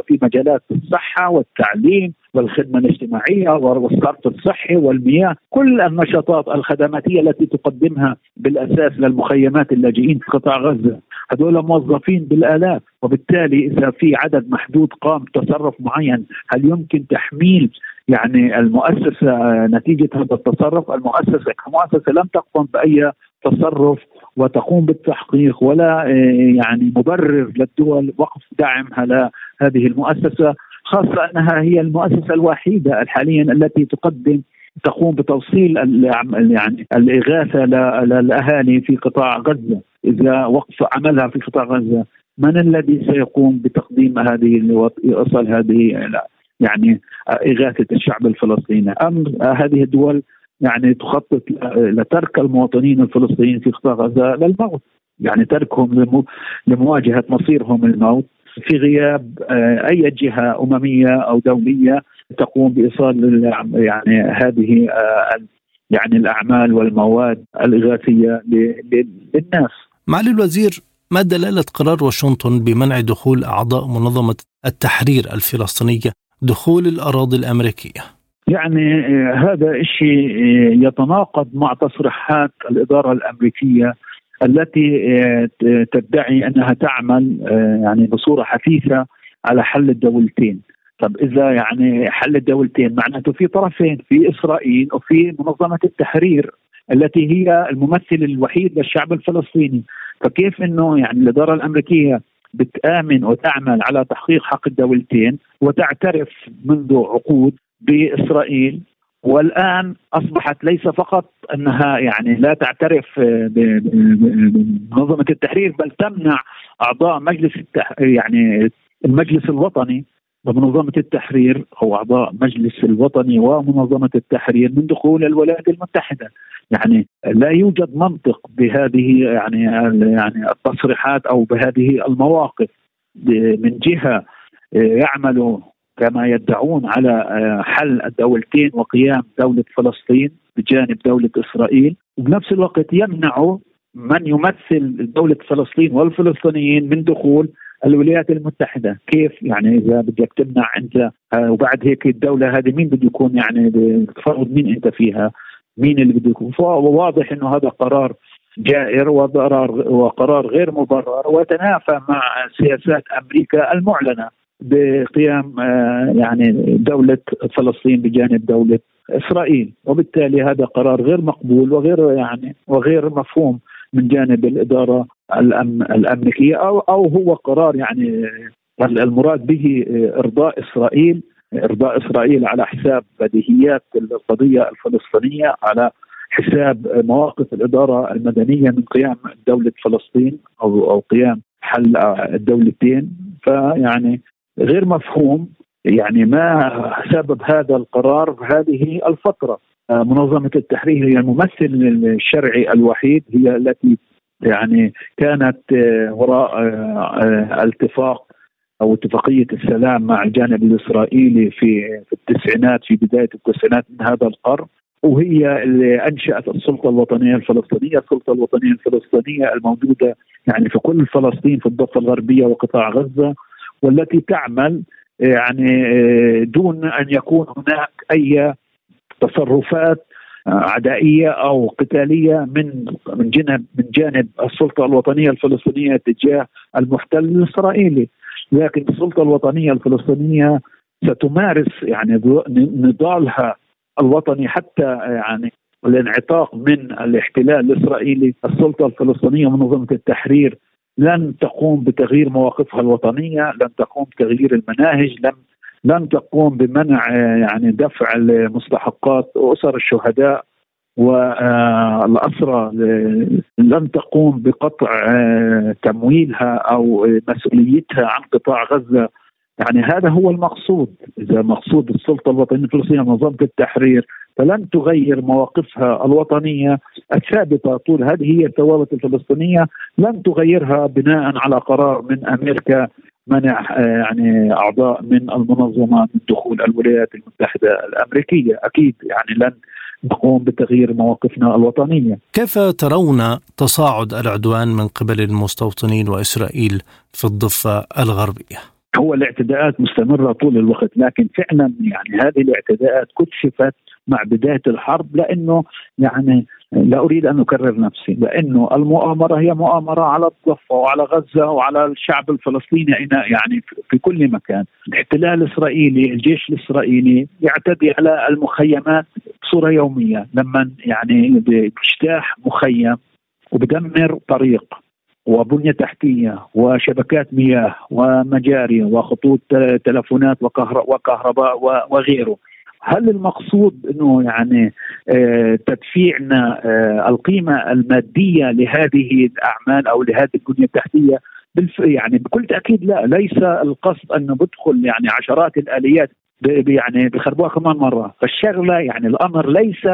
في مجالات الصحة والتعليم. والخدمة الاجتماعية والصرف الصحي والمياه كل النشاطات الخدماتية التي تقدمها بالأساس للمخيمات اللاجئين في قطاع غزة. هذول موظفين بالآلاف وبالتالي إذا في عدد محدود قام تصرف معين هل يمكن تحميل يعني المؤسسة نتيجة هذا التصرف؟ المؤسسة كمؤسسة لم تقم بأي تصرف وتقوم بالتحقيق ولا يعني مبرر للدول وقف دعمها لهذه المؤسسة. خاصة أنها هي المؤسسة الوحيدة حاليا التي تقدم تقوم بتوصيل يعني الإغاثة للأهالي في قطاع غزة. إذا وقف عملها في قطاع غزة من الذي سيقوم بتقديم هذه إيصال هذه يعني إغاثة الشعب الفلسطيني؟ أم هذه الدول يعني تخطط لترك المواطنين الفلسطينيين في قطاع غزة للموت؟ يعني تركهم لمواجهة مصيرهم الموت في غياب آه، أي جهة أممية أو دولية تقوم بإيصال يعني هذه آه، يعني الأعمال والمواد الإغاثية للناس. معالي الوزير ما دلالة قرار واشنطن بمنع دخول أعضاء منظمة التحرير الفلسطينية دخول الأراضي الأمريكية؟ يعني آه، هذا شيء يتناقض مع تصريحات الإدارة الأمريكية التي آه، تدعي أنها تعمل يعني بصورة حثيثة على حل الدولتين. طب إذا يعني حل الدولتين معناته في طرفين في إسرائيل وفي منظمة التحرير التي هي الممثل الوحيد للشعب الفلسطيني. فكيف إنه يعني الإدارة الأمريكية بتآمن وتعمل على تحقيق حق الدولتين وتعترف منذ عقود بإسرائيل والآن أصبحت ليس فقط أنها يعني لا تعترف بمنظمة التحرير بل تمنع أعضاء مجلس التح... يعني المجلس الوطني ومنظمة التحرير أو أعضاء مجلس الوطني ومنظمة التحرير من دخول الولايات المتحدة. يعني لا يوجد منطق بهذه يعني يعني التصريحات أو بهذه المواقف من جهة يعمل كما يدعون على حل الدولتين وقيام دولة فلسطين بجانب دولة إسرائيل. وبنفس الوقت يمنع من يمثل دولة فلسطين والفلسطينيين من دخول الولايات المتحدة. كيف؟ يعني إذا بدك تمنع أنت آه، وبعد هيك الدولة هذه مين بده يكون يعني تفرض مين أنت فيها؟ مين اللي بده يكون؟ واضح إنه هذا قرار جائر وقرار وقرار غير مبرر ويتنافى مع سياسات أمريكا المعلنة. بقيام آه، يعني دولة فلسطين بجانب دولة إسرائيل. وبالتالي هذا قرار غير مقبول وغير يعني وغير مفهوم من جانب الإدارة الأمريكية أو أو هو قرار يعني المراد به إرضاء إسرائيل إرضاء إسرائيل على حساب بديهيات القضية الفلسطينية على حساب مواقف الإدارة المدنية من قيام دولة فلسطين أو أو قيام حل الدولتين فيعني غير مفهوم يعني ما سبب هذا القرار في هذه الفترة. منظمة التحرير هي الممثل الشرعي الوحيد هي التي يعني كانت آه، وراء آه، آه، الاتفاق أو اتفاقية السلام مع الجانب الإسرائيلي في في التسعينات في بداية التسعينات من هذا القرن. وهي اللي أنشأت السلطة الوطنية الفلسطينية، السلطة الوطنية الفلسطينية الموجودة يعني في كل فلسطين في الضفة الغربية وقطاع غزة. والتي تعمل يعني دون أن يكون هناك أي تصرفات عدائية أو قتالية من من جانب من جانب السلطة الوطنية الفلسطينية تجاه المحتل الإسرائيلي. لكن السلطة الوطنية الفلسطينية ستمارس يعني نضالها الوطني حتى يعني الانعتاق من الاحتلال الإسرائيلي السلطة الفلسطينية منظمه التحرير لن تقوم بتغيير مواقفها الوطنية، لن تقوم بتغيير المناهج، لن لن تقوم بمنع يعني دفع المستحقات أسر الشهداء والأسرى لن تقوم بقطع تمويلها أو مسؤوليتها عن قطاع غزة يعني هذا هو المقصود إذا مقصود السلطة الوطنية الفلسطينية منظمة التحرير فلن تغير مواقفها الوطنية الثابتة طول هذه هي الثوابت الفلسطينية لن تغيرها بناء على قرار من أمريكا منع آه، يعني أعضاء من المنظمة من دخول الولايات المتحدة الأمريكية، أكيد يعني لن نقوم بتغيير مواقفنا الوطنية. كيف ترون تصاعد العدوان من قبل المستوطنين وإسرائيل في الضفة الغربية؟ هو الاعتداءات مستمرة طول الوقت لكن فعلا يعني هذه الاعتداءات كشفت مع بداية الحرب لأنه يعني لا أريد أن أكرر نفسي لأنه المؤامرة هي مؤامرة على الضفة وعلى غزة وعلى الشعب الفلسطيني يعني في كل مكان، الاحتلال الإسرائيلي، الجيش الإسرائيلي يعتدي على المخيمات بصورة يومية، لما يعني بيجتاح مخيم وبدمر طريق. وبنية تحتية وشبكات مياه ومجاري وخطوط تلفونات وكهرباء وغيره. هل المقصود إنه يعني آه، تدفيعنا آه، القيمة المادية لهذه الأعمال أو لهذه البنية التحتية؟ يعني بكل تأكيد لا. ليس القصد انه بدخل يعني عشرات الآليات يعني بخربوها كمان مرة. فالشغلة يعني الأمر ليس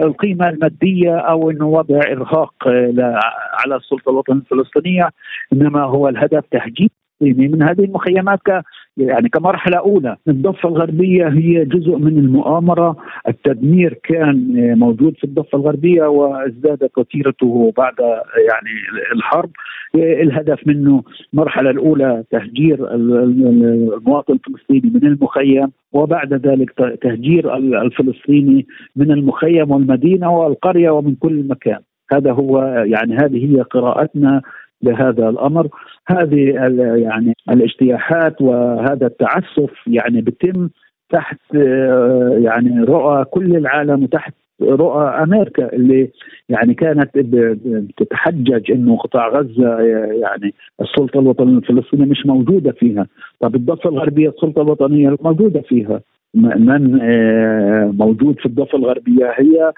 القيمة المادية أو إنه وضع إرهاق آه، على السلطة الوطنية الفلسطينية إنما هو الهدف تهجير الفلسطيني من هذه المخيمات ك يعني كمرحلة أولى. الضفة الغربية هي جزء من المؤامرة. التدمير كان موجود في الضفة الغربية وازدادت وتيرته بعد يعني الحرب. الهدف منه المرحله الأولى تهجير المواطن الفلسطيني من المخيم وبعد ذلك تهجير الفلسطيني من المخيم والمدينة والقرية ومن كل مكان. هذا هو يعني هذه هي قراءتنا لهذا الأمر. هذه يعني الاجتياحات وهذا التعسف يعني بتم تحت يعني رؤى كل العالم وتحت رؤى أمريكا اللي يعني كانت بتتحجج إنه قطاع غزة يعني السلطة الوطنية الفلسطينية مش موجودة فيها، طب الضفه الغربية السلطة الوطنية موجودة فيها، من آه، موجود في الضفة الغربية هي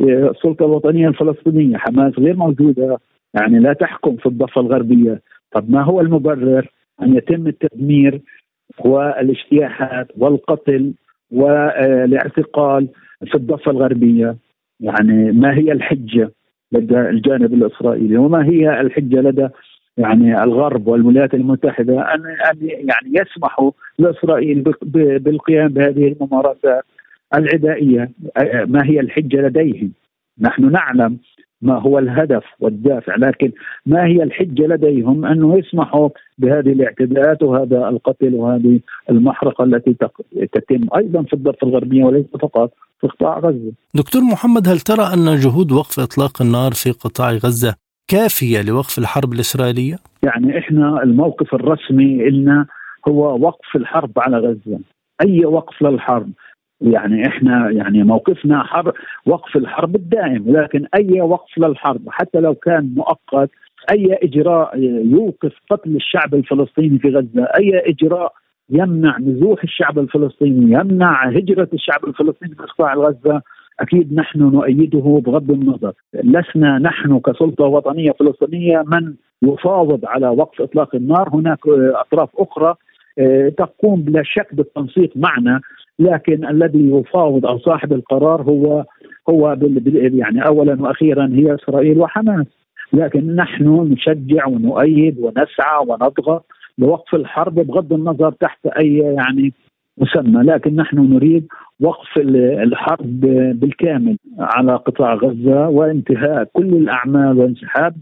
آه، السلطة الوطنية الفلسطينية، حماس غير موجودة يعني لا تحكم في الضفة الغربية، طب ما هو المبرر أن يتم التدمير والاجتياحات والقتل والاعتقال في الضفة الغربية؟ يعني ما هي الحجة لدى الجانب الإسرائيلي؟ وما هي الحجة لدى يعني الغرب والولايات المتحدة ان أن يعني يسمحوا لإسرائيل بالقيام بهذه الممارسات العدائية؟ ما هي الحجة لديهم؟ نحن نعلم ما هو الهدف والدافع لكن ما هي الحجة لديهم أنه يسمحوا بهذه الاعتداءات وهذا القتل وهذه المحرقة التي تتم أيضا في الضفة الغربية وليس فقط في قطاع غزة. دكتور محمد هل ترى أن جهود وقف إطلاق النار في قطاع غزة كافية لوقف الحرب الإسرائيلية؟ يعني إحنا الموقف الرسمي لنا هو وقف الحرب على غزة. أي وقف للحرب يعني إحنا يعني موقفنا حرب وقف الحرب الدائم لكن أي وقف للحرب حتى لو كان مؤقت أي إجراء يوقف قتل الشعب الفلسطيني في غزة أي إجراء يمنع نزوح الشعب الفلسطيني يمنع هجرة الشعب الفلسطيني في قطاع غزة أكيد نحن نؤيده بغض النظر. لسنا نحن كسلطة وطنية فلسطينية من يفاوض على وقف إطلاق النار. هناك أطراف أخرى آه، تقوم بلا شك بالتنسيق معنا. لكن الذي يفاوض أو صاحب القرار هو هو يعني اولا وأخيرا هي إسرائيل وحماس. لكن نحن نشجع ونؤيد ونسعى ونضغط لوقف الحرب بغض النظر تحت أي يعني مسمى. لكن نحن نريد وقف الحرب بالكامل على قطاع غزة وانتهاء كل الأعمال وانسحاب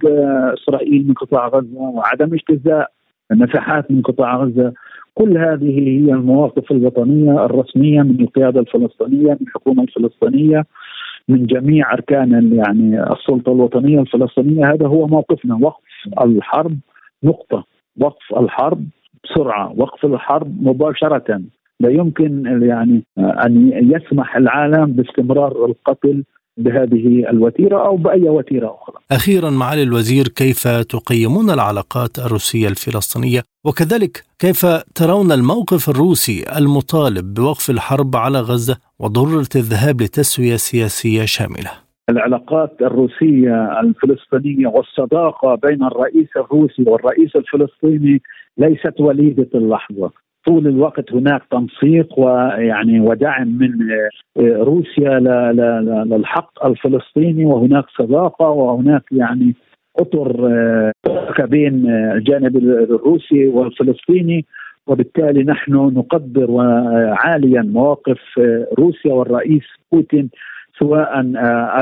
إسرائيل من قطاع غزة وعدم اجتزاء المساحات من قطاع غزة كل هذه هي المواقف الوطنية الرسمية من القيادة الفلسطينية من الحكومة الفلسطينية من جميع أركان يعني السلطة الوطنية الفلسطينية. هذا هو موقفنا. وقف الحرب نقطة. وقف الحرب بسرعة. وقف الحرب مباشرة. لا يمكن يعني أن يسمح العالم باستمرار القتل بهذه الوتيرة أو بأي وتيرة أخرى. أخيرا معالي الوزير كيف تقيمون العلاقات الروسية الفلسطينية وكذلك كيف ترون الموقف الروسي المطالب بوقف الحرب على غزة وضرورة الذهاب لتسوية سياسية شاملة؟ العلاقات الروسية الفلسطينية والصداقة بين الرئيس الروسي والرئيس الفلسطيني ليست وليدة اللحظة، طول الوقت هناك تنسيق ويعني ودعم من آه، روسيا للحق الفلسطيني وهناك صداقة وهناك يعني أطر آه، بين الجانب الروسي والفلسطيني. وبالتالي نحن نقدر عاليا مواقف آه، روسيا والرئيس بوتين سواء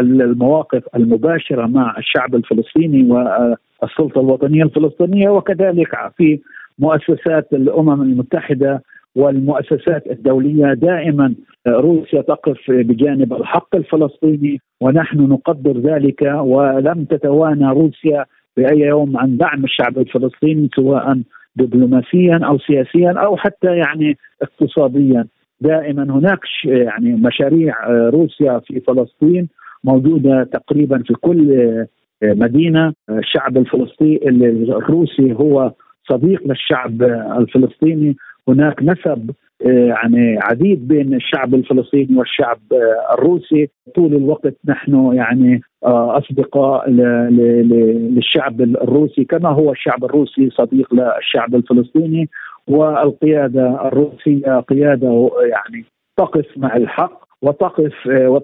المواقف المباشرة مع الشعب الفلسطيني والسلطة الوطنية الفلسطينية وكذلك في مؤسسات الأمم المتحدة والمؤسسات الدولية. دائما روسيا تقف بجانب الحق الفلسطيني ونحن نقدر ذلك ولم تتوانى روسيا بأي يوم عن دعم الشعب الفلسطيني سواء دبلوماسيا أو سياسيا أو حتى يعني اقتصاديا. دائما هناك يعني مشاريع روسيا في فلسطين موجودة تقريبا في كل مدينة. الشعب الفلسطيني الروسي هو صديق للشعب الفلسطيني. هناك نسب آه، يعني عديد بين الشعب الفلسطيني والشعب آه، الروسي. طول الوقت نحن يعني آه، أصدقاء للشعب الروسي كما هو الشعب الروسي صديق للشعب الفلسطيني. والقيادة الروسية قيادة يعني تقف مع الحق وتقف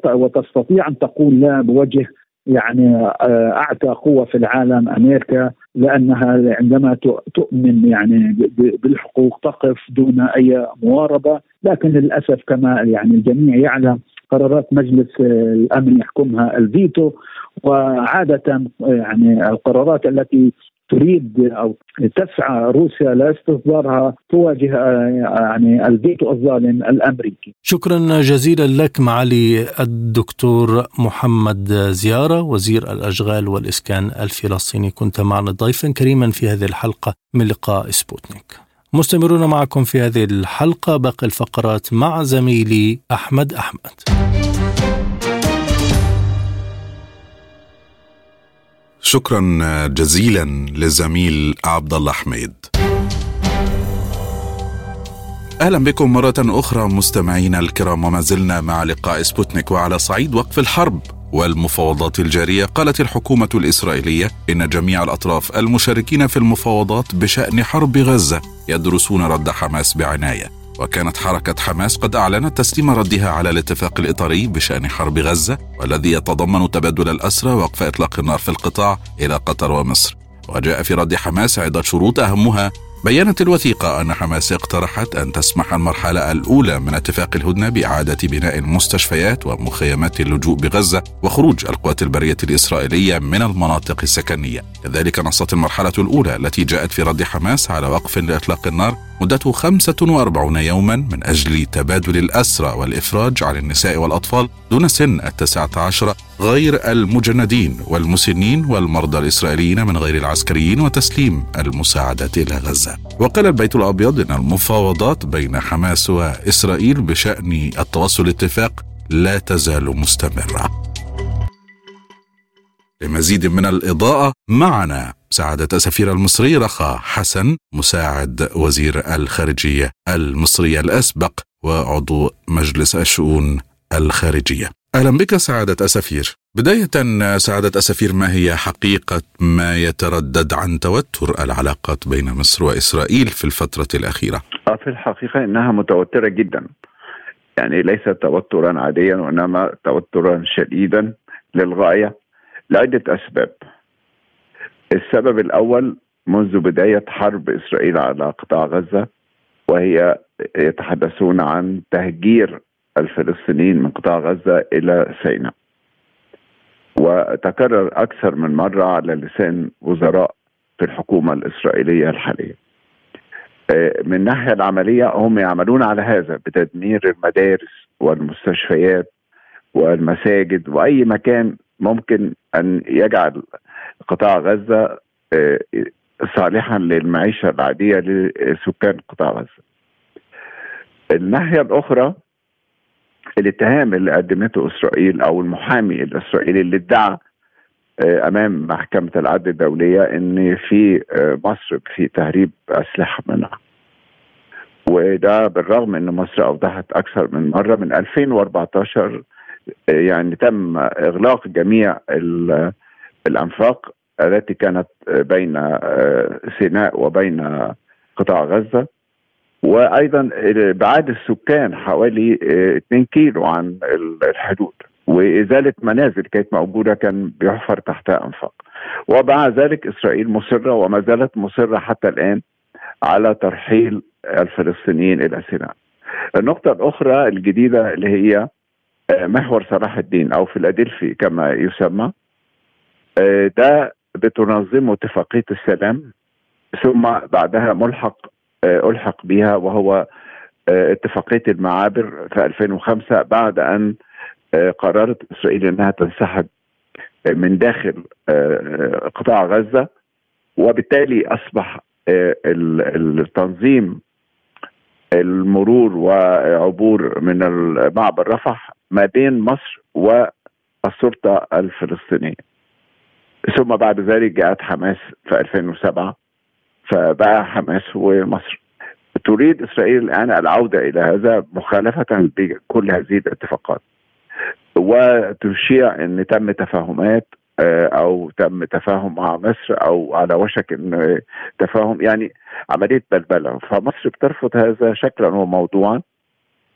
وتستطيع أن تقول لا بوجه يعني آه، اعتى قوة في العالم أمريكا لأنها عندما تؤمن يعني بالحقوق تقف دون أي مواربة. لكن للأسف كما يعني الجميع يعلم قرارات مجلس الأمن يحكمها الفيتو. وعادة يعني القرارات التي تريد أو تسعى روسيا لاستصدارها تواجه يعني الفيتو الظالم الأمريكي. شكرا جزيلا لك معالي الدكتور محمد زيارة وزير الأشغال والإسكان الفلسطيني كنت معنا ضيفا كريما في هذه الحلقة من لقاء سبوتنيك. مستمرون معكم في هذه الحلقة باقي الفقرات مع زميلي أحمد أحمد. شكرا جزيلا للزميل عبد الله حميد. أهلا بكم مرة أخرى مستمعينا الكرام وما زلنا مع لقاء سبوتنيك وعلى صعيد وقف الحرب والمفاوضات الجارية. قالت الحكومة الإسرائيلية إن جميع الأطراف المشاركين في المفاوضات بشأن حرب غزة يدرسون رد حماس بعناية. وكانت حركة حماس قد أعلنت تسليم ردها على الاتفاق الإطاري بشأن حرب غزة والذي يتضمن تبادل الأسرى ووقف إطلاق النار في القطاع إلى قطر ومصر. وجاء في رد حماس عدة شروط أهمها بينت الوثيقة أن حماس اقترحت أن تسمح المرحلة الأولى من اتفاق الهدنة بإعادة بناء المستشفيات ومخيمات اللجوء بغزة وخروج القوات البرية الإسرائيلية من المناطق السكنية. كذلك نصت المرحلة الأولى التي جاءت في رد حماس على وقف لإطلاق النار مدته 45 يوما من أجل تبادل الأسرى والإفراج عن النساء والأطفال دون سن التاسعة عشر غير المجندين والمسنين والمرضى الإسرائيليين من غير العسكريين وتسليم المساعدات إلى غزة. وقال البيت الأبيض أن المفاوضات بين حماس وإسرائيل بشأن التوصل لاتفاق لا تزال مستمرة. لمزيد من الإضاءة معنا سعادة السفير المصري رخا حسن مساعد وزير الخارجية المصرية الأسبق وعضو مجلس الشؤون الخارجية. أهلا بك سعادة السفير. بداية سعادة السفير ما هي حقيقة ما يتردد عن توتر العلاقات بين مصر وإسرائيل في الفترة الأخيرة؟ آه، في الحقيقة إنها متوترة جدا. يعني ليس توترا عاديا وإنما توترا شديدا للغاية. لعدة أسباب. السبب الأول منذ بداية حرب إسرائيل على قطاع غزة وهي يتحدثون عن تهجير الفلسطينيين من قطاع غزة إلى سيناء. وتكرر أكثر من مرة على لسان وزراء في الحكومة الإسرائيلية الحالية. من الناحية العملية هم يعملون على هذا بتدمير المدارس والمستشفيات والمساجد وأي مكان ممكن أن يجعل قطاع غزة آه، صالحا للمعيشة العادية لسكان قطاع غزة. الناحية الأخرى الاتهام اللي قدمته إسرائيل أو المحامي الإسرائيلي اللي ادعى آه، أمام محكمة العدل الدولية إن في آه، مصر في تهريب أسلحة منها. وده بالرغم إن مصر أوضحت أكثر من مرة من 2014 يعني تم إغلاق جميع الأنفاق التي كانت بين آه، سيناء وبين قطاع غزة. وأيضا ابعاد السكان حوالي 2 آه، كيلو عن الحدود. وإزالة منازل كانت موجودة كان بيحفر تحتها أنفاق. ومع ذلك إسرائيل مصرة وما زالت مصرة حتى الآن على ترحيل الفلسطينيين إلى سيناء. النقطة الأخرى الجديدة اللي هي محور صلاح الدين أو فيلادلفي كما يسمى آه، ده بتنظمه اتفاقية السلام ثم بعدها ملحق آه، ألحق بها وهو آه، اتفاقية المعابر في 2005 بعد أن قررت إسرائيل إنها تنسحب من داخل قطاع غزة وبالتالي أصبح التنظيم المرور وعبور من معبر رفح ما بين مصر والسلطة الفلسطينية. ثم بعد ذلك جاءت حماس في 2007 فبقى حماس ومصر. تريد إسرائيل الآن العودة إلى هذا مخالفة بكل هذه الاتفاقات. وتشيع أن تم تفاهمات آه، أو تم تفاهم مع مصر أو على وشك إن تفاهم يعني عملية بلبلة. فمصر بترفض هذا شكلا وموضوعا.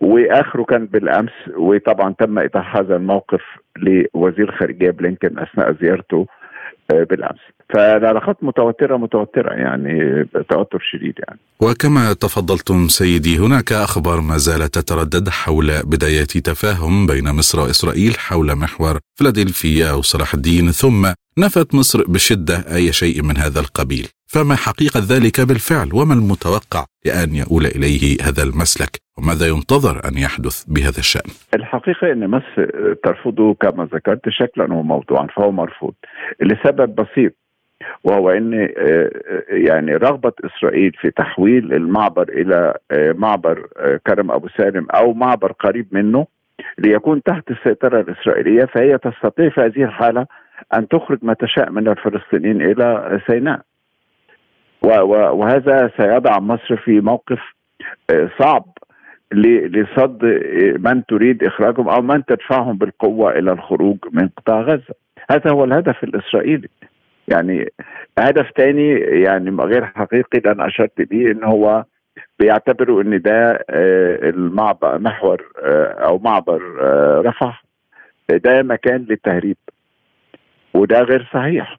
وآخره كان بالأمس وطبعا تم ايضاح هذا الموقف لوزير خارجية بلينكن أثناء زيارته آه، بالأمس. فالعلاقات متوترة متوترة يعني توتر شديد يعني. وكما تفضلتم سيدي هناك أخبار ما زالت تتردد حول بدايات تفاهم بين مصر وإسرائيل حول محور فلادلفيا أو صلاح الدين ثم نفت مصر بشدة أي شيء من هذا القبيل. فما حقيقة ذلك بالفعل؟ وما المتوقع لأن يؤول إليه هذا المسلك؟ وماذا ينتظر أن يحدث بهذا الشأن؟ الحقيقة إن مصر ترفضه كما ذكرت شكلا وموضوعا فهو مرفوض. لسبب بسيط وهو إن آه، آه، يعني رغبة إسرائيل في تحويل المعبر إلى آه، معبر كرم أبو سالم أو معبر قريب منه ليكون تحت السيطرة الإسرائيلية فهي تستطيع في هذه الحالة أن تخرج ما تشاء من الفلسطينيين إلى سيناء. وهذا سيضع مصر في موقف صعب. لصد من تريد إخراجهم أو من تدفعهم بالقوة إلى الخروج من قطاع غزة. هذا هو الهدف الإسرائيلي. يعني هدف تاني يعني غير حقيقي اللي أنا أشرت بيه إن هو بيعتبروا إن ده آه، المعبر محور آه، أو معبر رفح ده مكان للتهريب. وده غير صحيح.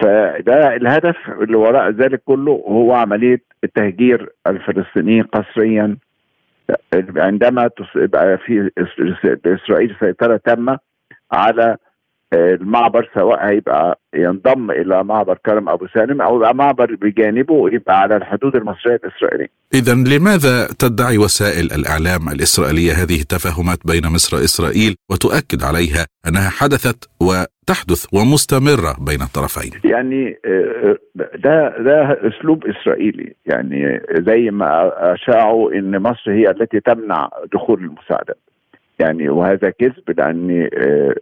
فده الهدف اللي وراء ذلك كله هو عملية تهجير الفلسطينيين قسريا. عندما يبقى في إسرائيل سيطرة تامة على المعبر سواء هيبقى ينضم إلى معبر كرم أبو سالم أو يبقى معبر بجانبه يبقى على الحدود المصرية الإسرائيلية. اذا لماذا تدعي وسائل الإعلام الإسرائيلية هذه التفاهمات بين مصر وإسرائيل وتؤكد عليها أنها حدثت وتحدث ومستمرة بين الطرفين؟ يعني آه، ده ده أسلوب إسرائيلي يعني زي ما أشاعوا إن مصر هي التي تمنع دخول المساعدات. يعني وهذا كذب لأن آه،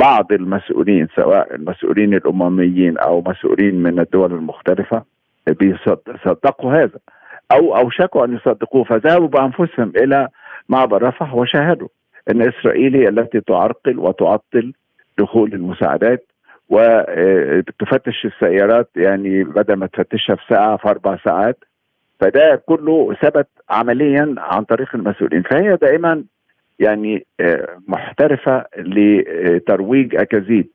بعض المسؤولين سواء المسؤولين الأمميين أو مسؤولين من الدول المختلفة بيصدقوا هذا أو أوشكوا أن يصدقوه فذهبوا بأنفسهم إلى معبر رفح وشاهدوا أن إسرائيل هي التي تعرقل وتعطل دخول المساعدات وتفتش السيارات يعني بدل ما تفتشها في ساعة في أربع ساعات فده كله ثبت عمليا عن طريق المسؤولين. فهي دائما يعني آه، محترفة لترويج أكاذيب.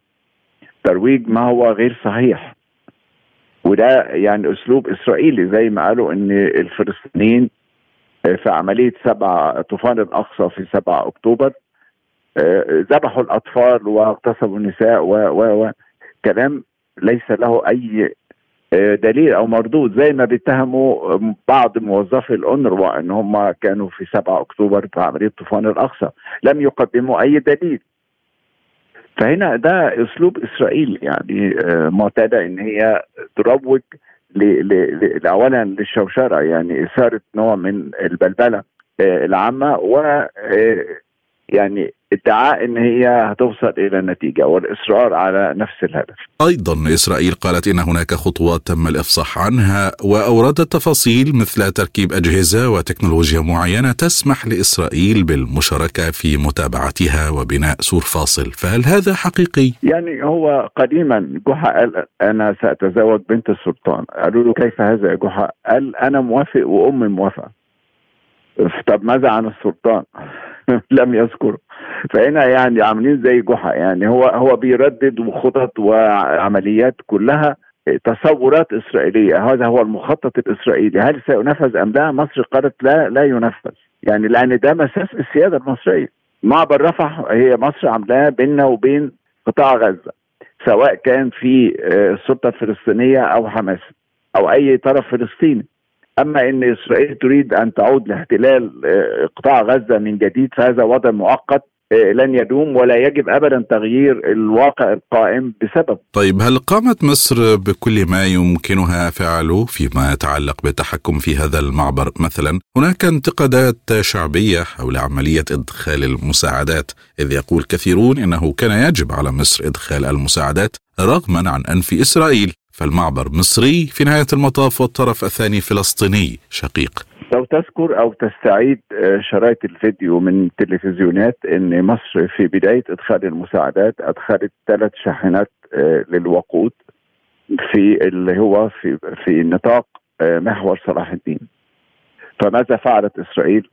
ترويج ما هو غير صحيح. وده يعني أسلوب إسرائيلي زي ما قالوا إن الفلسطينيين آه، في عملية سبع طوفان الأقصى في 7 أكتوبر آه، ذبحوا الأطفال واغتصبوا النساء و و كلام ليس له أي دليل أو مردود زي ما بيتهموا بعض موظفي الأونروا ان هم كانوا في 7 أكتوبر في عملية طوفان الأقصى لم يقدموا أي دليل. فهنا ده أسلوب إسرائيل يعني آه، معتادة إن هي تروج اولا للشوشرة يعني إثارة نوع من البلبلة آه، العامة و آه، يعني ادعاء إن هي هتوصل إلى النتيجة والإصرار على نفس الهدف. أيضا إسرائيل قالت إن هناك خطوات تم الإفصاح عنها وأوردت تفاصيل مثل تركيب أجهزة وتكنولوجيا معينة تسمح لإسرائيل بالمشاركة في متابعتها وبناء سور فاصل، فهل هذا حقيقي؟ يعني هو قديما جحا قال أنا سأتزوج بنت السلطان، قالوا له كيف هذا يا جحا؟ قال أنا موافق وأمي موافقة. طب ماذا عن السلطان؟ <laughs> لم يذكر فهنا يعني عاملين زي جحا يعني هو هو بيردد خطط وعمليات كلها تصورات إسرائيلية. هذا هو المخطط الإسرائيلي. هل سينفذ أم لا؟ مصر قالت لا لا ينفذ. يعني لأن ده مساس السيادة المصرية. معبر رفح هي مصر عاملاه بيننا وبين قطاع غزة سواء كان في آه، السلطه الفلسطينيه أو حماس أو أي طرف فلسطيني. أما إن إسرائيل تريد أن تعود لاحتلال آه، قطاع غزة من جديد فهذا وضع مؤقت آه، لن يدوم ولا يجب ابدا تغيير الواقع القائم بسبب. طيب هل قامت مصر بكل ما يمكنها فعله فيما يتعلق بالتحكم في هذا المعبر مثلا؟ هناك انتقادات شعبية حول عملية إدخال المساعدات، إذ يقول كثيرون إنه كان يجب على مصر إدخال المساعدات رغما عن أنف إسرائيل، فالمعبر مصري في نهاية المطاف والطرف الثاني فلسطيني شقيق. لو تذكر أو تستعيد آه، شرايط الفيديو من التلفزيونات إن مصر في بداية إدخال المساعدات أدخلت ثلاث شاحنات آه، للوقود في اللي هو في في نطاق آه، محور صلاح الدين فماذا فعلت إسرائيل؟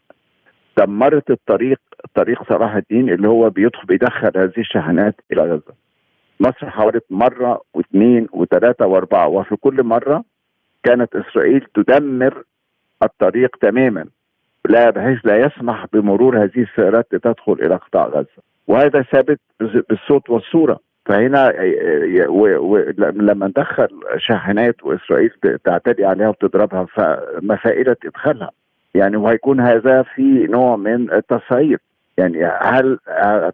دمرت الطريق طريق صلاح الدين اللي هو بيدخل هذه الشحنات إلى غزة. مصر حاولت مرة واثنين وثلاثة واربعة وفي كل مرة كانت إسرائيل تدمر الطريق تماما. لا بحيث لا يسمح بمرور هذه السيارات لتدخل إلى قطاع غزة. وهذا ثابت بالصوت والصورة. فهنا لما ندخل شاحنات وإسرائيل تعتدي عليها وتضربها فما فائده إدخالها. يعني وهيكون هذا في نوع من التصعيد. يعني هل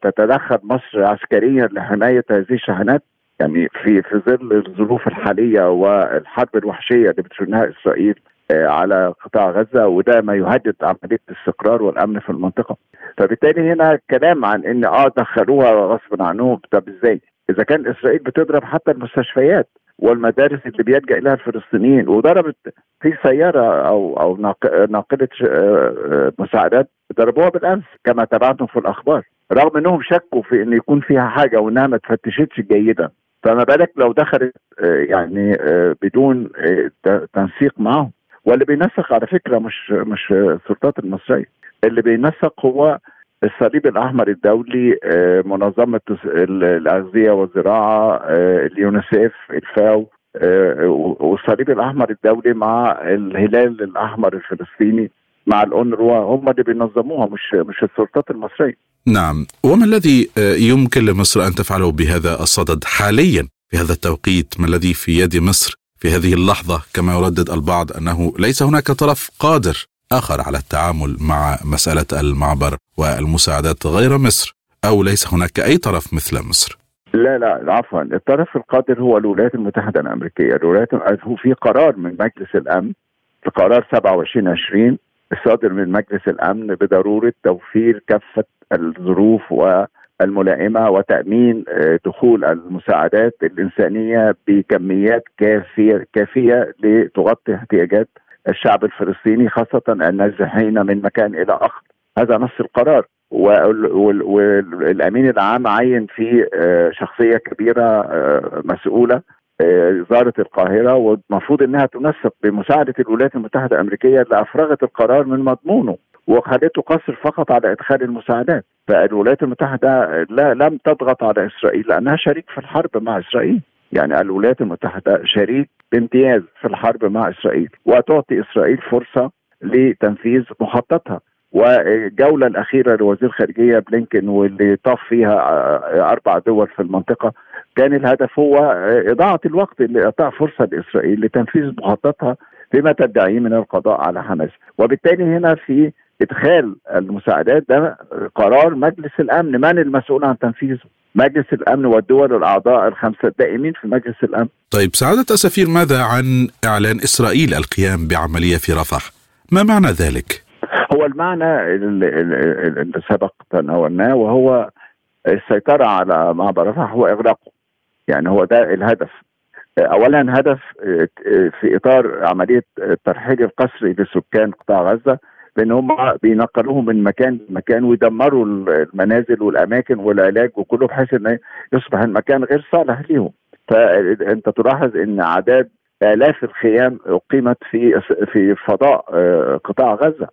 تتدخل مصر عسكريا لحماية هذه الشاحنات يعني في في ظل الظروف الحالية والحرب الوحشية اللي بتشنها إسرائيل آه، على قطاع غزة وده ما يهدد عملية الاستقرار والأمن في المنطقة فبالتالي هنا كلام عن إن آه دخلوها غصب عنهم طب إزاي؟ إذا كان إسرائيل بتضرب حتى المستشفيات والمدارس اللي بيلجأ إليها الفلسطينيين وضربت في سيارة أو أو ناقلة آه، آه، مساعدات ضربوها بالأمس كما تابعتم في الأخبار رغم إنهم شكوا في إن يكون فيها حاجة وإنها ما تفتشتش جيدا. فما بالك لو دخلت يعني بدون تنسيق معهم. واللي بينسق على فكرة مش مش السلطات المصرية. اللي بينسق هو الصليب الأحمر الدولي آه، منظمة الأغذية والزراعة آه، اليونيسيف الفاو آه، والصليب الأحمر الدولي مع الهلال الأحمر الفلسطيني مع الأونروا هم اللي بينظموها مش مش السلطات المصرية. نعم، وما الذي يمكن لمصر أن تفعله بهذا الصدد حاليا في هذا التوقيت؟ ما الذي في يد مصر في هذه اللحظة كما يردد البعض أنه ليس هناك طرف قادر آخر على التعامل مع مسألة المعبر والمساعدات غير مصر أو ليس هناك أي طرف مثل مصر. لا لا عفوا. الطرف القادر هو الولايات المتحدة الأمريكية. الولايات هو في قرار من مجلس الأمن في قرار 2720 الصادر من مجلس الأمن بضرورة توفير كافة الظروف و الملائمه وتأمين آه، دخول المساعدات الإنسانية بكميات كافية كافية لتغطي احتياجات الشعب الفلسطيني خاصة النازحين من مكان إلى آخر. هذا نص القرار. والامين العام عين في آه، شخصية كبيرة آه، مسؤولة زارة القاهرة والمفروض إنها تنسق بمساعدة الولايات المتحدة الأمريكية اللي افرغت القرار من مضمونه وخلته قصر فقط على إدخال المساعدات. فالولايات المتحدة لا لم تضغط على إسرائيل لأنها شريك في الحرب مع إسرائيل. يعني الولايات المتحدة شريك بامتياز في الحرب مع إسرائيل وتعطي إسرائيل فرصة لتنفيذ مخططها. والجولة الأخيرة لوزير الخارجيه بلينكن واللي طاف فيها أربع دول في المنطقة. كان الهدف هو إضاعة الوقت اللي اعطاء فرصة لإسرائيل لتنفيذ مخططها فيما تدعيه من القضاء على حماس. وبالتالي هنا في ادخال المساعدات ده قرار مجلس الأمن. من المسؤول عن تنفيذه؟ مجلس الأمن والدول الأعضاء الخمسة الدائمين في مجلس الأمن. طيب سعادة السفير ماذا عن إعلان إسرائيل القيام بعملية في رفح؟ ما معنى ذلك؟ هو المعنى اللي سبق تناولناه وهو السيطرة على معبر رفح هو إغلاقه. يعني هو ده الهدف. اولا هدف في إطار عملية الترحيل القسري لسكان قطاع غزة. لأن هم بينقلوهم من مكان لمكان ويدمروا المنازل والأماكن والعلاج وكله بحيث ان يصبح المكان غير صالح ليهم. فأنت تلاحظ إن اعداد آلاف الخيام أقيمت في في فضاء آه، قطاع غزة.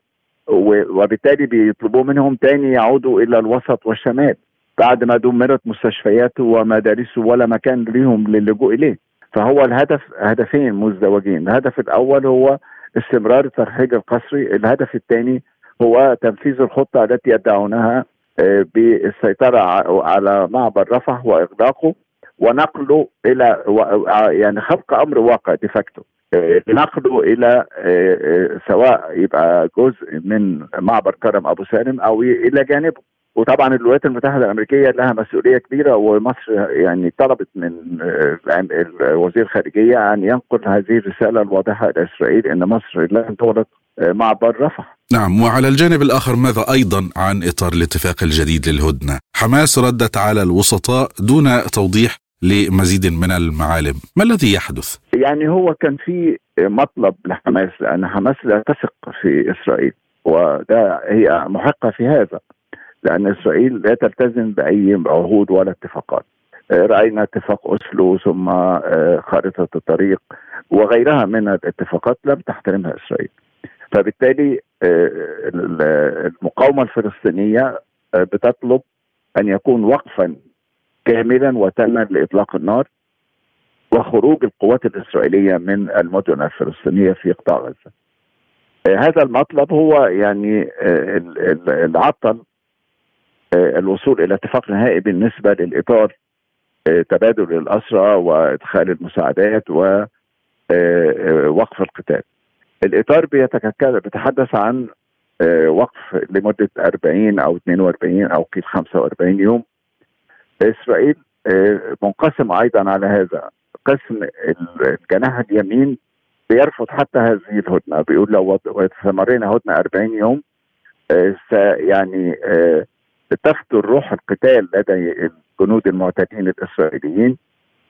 وبالتالي بيطلبوا منهم تاني يعودوا إلى الوسط والشمال بعد ما دمرت مستشفياته ومدارسه ولا مكان ليهم للجوء إليه. فهو الهدف هدفين مزدوجين. الهدف الأول هو استمرار الترحيج القسري. الهدف الثاني هو تنفيذ الخطة التي يدعونها آه، بالسيطرة على معبر رفح وإغلاقه ونقله إلى آه، يعني خلق أمر واقع ديفاكتو آه، نقله إلى سواء يبقى جزء من معبر كرم أبو سالم أو إلى جانبه. وطبعا الولايات المتحدة الأمريكية لها مسؤولية كبيرة ومصر يعني طلبت من وزير الخارجيه أن ينقل هذه الرسالة الواضحة إلى إسرائيل إن مصر لن تغلق معبر رفح. نعم وعلى الجانب الآخر ماذا أيضا عن إطار الاتفاق الجديد للهدنة؟ حماس ردت على الوسطاء دون توضيح لمزيد من المعالم، ما الذي يحدث؟ يعني هو كان في مطلب لحماس لأن حماس لا تثق في إسرائيل وده هي محقة في هذا لأن إسرائيل لا تلتزم بأي عهود ولا اتفاقات آه، رأينا اتفاق أسلو ثم آه، خارطة الطريق وغيرها من الاتفاقات لم تحترمها إسرائيل فبالتالي المقاومة الفلسطينية بتطلب أن يكون وقفا كاملا وتاما لإطلاق النار وخروج القوات الإسرائيلية من المدن الفلسطينية في قطاع غزة. هذا المطلب هو يعني اللي عطل الوصول إلى اتفاق نهائي بالنسبة للإطار تبادل الأسرى وإدخال المساعدات ووقف القتال. الإطار بيتحدث عن وقف لمدة 40 أو 42 أو قيل 45 يوم. إسرائيل منقسم أيضا على هذا قسم الجناح اليمين بيرفض حتى هذه الهدنة بيقول لو استمرينا هدنة 40 يوم يعني تفتر روح القتال لدى الجنود المعتدين الإسرائيليين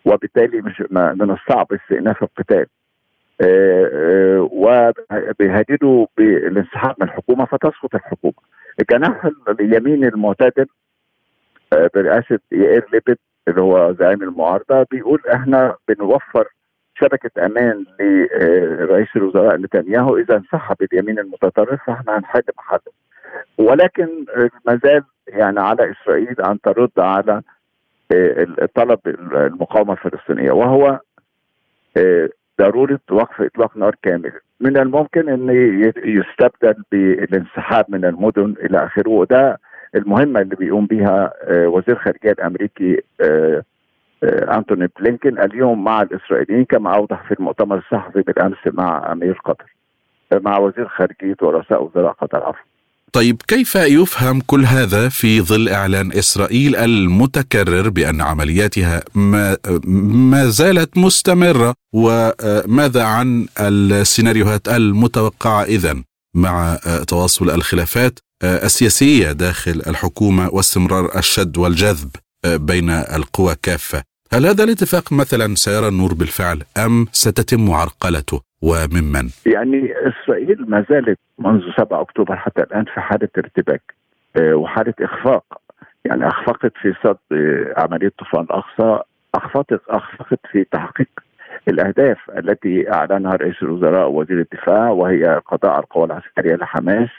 وبالتالي مش من الصعب استئناف القتال وبيهددوا بالانسحاب من الحكومة فتسقط الحكومة. الجناح اليمين المعتدل برئاسه يائير ليبت اللي هو زعيم المعارضة بيقول إحنا بنوفر شبكة أمان لرئيس الوزراء نتنياهو إذا انسحب اليمين المتطرف فإحنا هنحل محله. ولكن ما زال يعني على إسرائيل أن ترد على طلب المقاومة الفلسطينية. وهو ضرورة وقف إطلاق نار كامل من الممكن إن يستبدل بالانسحاب من المدن إلى آخره. وده المهمة اللي بيقوم بها وزير الخارجيه الأمريكي أنتوني بلينكن اليوم مع الإسرائيليين كما أوضح في المؤتمر الصحفي بالأمس مع أمير قطر مع وزير خارجية ورؤساء وزراء قطر. عفوا. طيب كيف يفهم كل هذا في ظل إعلان إسرائيل المتكرر بأن عملياتها ما, ما زالت مستمرة؟ وماذا عن السيناريوهات المتوقعة إذا مع تواصل الخلافات السياسية داخل الحكومة واستمرار الشد والجذب بين القوى كافة؟ هل هذا الاتفاق مثلا سيرى النور بالفعل أم ستتم عرقلته؟ وممن؟ يعني إسرائيل ما زالت منذ 7 أكتوبر حتى الآن في حالة ارتباك وحالة إخفاق يعني أخفقت في صد عملية طوفان الأقصى أخفقت أخفقت في تحقيق الأهداف التي أعلنها رئيس الوزراء ووزير الدفاع وهي قضاء القوى العسكرية لحماس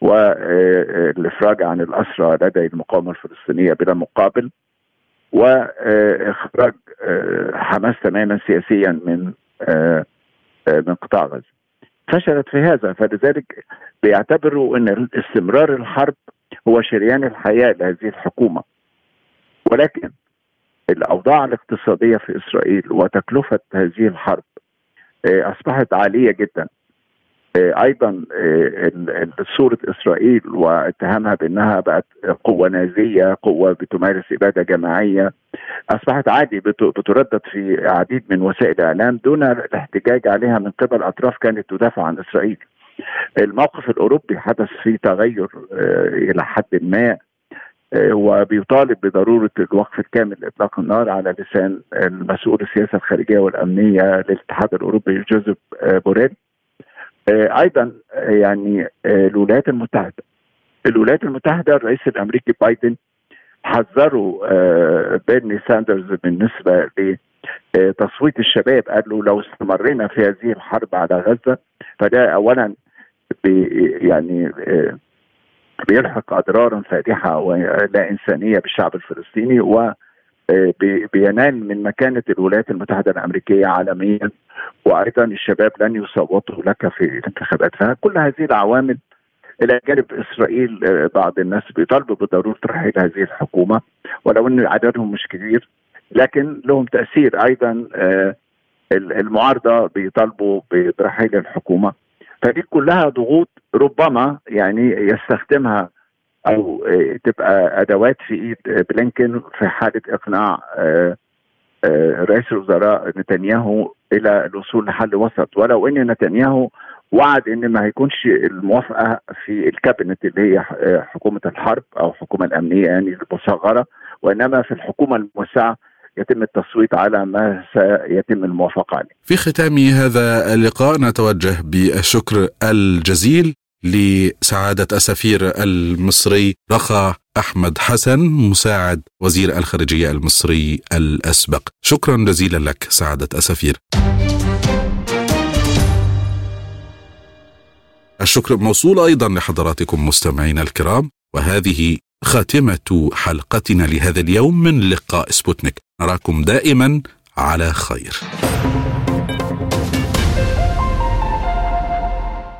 والافراج عن الأسرى لدى المقاومة الفلسطينية بلا مقابل واخراج حماس تماما سياسيا من من قطاع غزة. فشلت في هذا فلذلك بيعتبروا إن استمرار الحرب هو شريان الحياة لهذه الحكومة. ولكن الأوضاع الاقتصادية في إسرائيل وتكلفة هذه الحرب أصبحت عالية جدا. أيضا صوره إسرائيل واتهامها بأنها بقت قوة نازية، قوة بتمارس إبادة جماعية أصبحت عادي بتردد في عديد من وسائل الإعلام دون الاحتجاج عليها من قبل أطراف كانت تدافع عن إسرائيل. الموقف الأوروبي حدث فيه تغير إلى حد ما وبيطالب بضرورة الوقف الكامل لاطلاق النار على لسان المسؤول السياسة الخارجية والأمنية للاتحاد الأوروبي جوزيف بوريل. أيضا يعني الولايات المتحدة الولايات المتحدة الرئيس الأمريكي بايدن حذره بيرني ساندرز بالنسبة لتصويت الشباب قال له لو استمرينا في هذه الحرب على غزة فده اولا بي يعني بيلحق أضرارا فادحة ولا إنسانية بالشعب الفلسطيني و بينال من مكانة الولايات المتحدة الأمريكية عالميا وأيضا الشباب لن يصوتوا لك في الانتخابات. فكل هذه العوامل إلى جانب إسرائيل بعض الناس بيطالبوا بضرورة رحيل هذه الحكومة ولو إن عددهم مش كبير لكن لهم تأثير أيضا المعارضة بيطالبوا برحيل الحكومة. فدي كلها ضغوط ربما يعني يستخدمها أو تبقى أدوات في إيد بلينكن في حالة إقناع رئيس الوزراء نتنياهو إلى الوصول لحل وسط ولو إن نتنياهو وعد إن ما هيكونش الموافقة في الكابينت اللي هي حكومة الحرب أو الحكومة الأمنية يعني المصغرة وإنما في الحكومة الموسعة يتم التصويت على ما سيتم الموافقة عليه. في ختام هذا اللقاء نتوجه بالشكر الجزيل لسعادة السفير المصري رخا أحمد حسن مساعد وزير الخارجية المصري الأسبق. شكرا جزيلا لك سعادة السفير الشكر موصول أيضا لحضراتكم مستمعينا الكرام وهذه خاتمة حلقتنا لهذا اليوم من لقاء سبوتنيك. نراكم دائما على خير.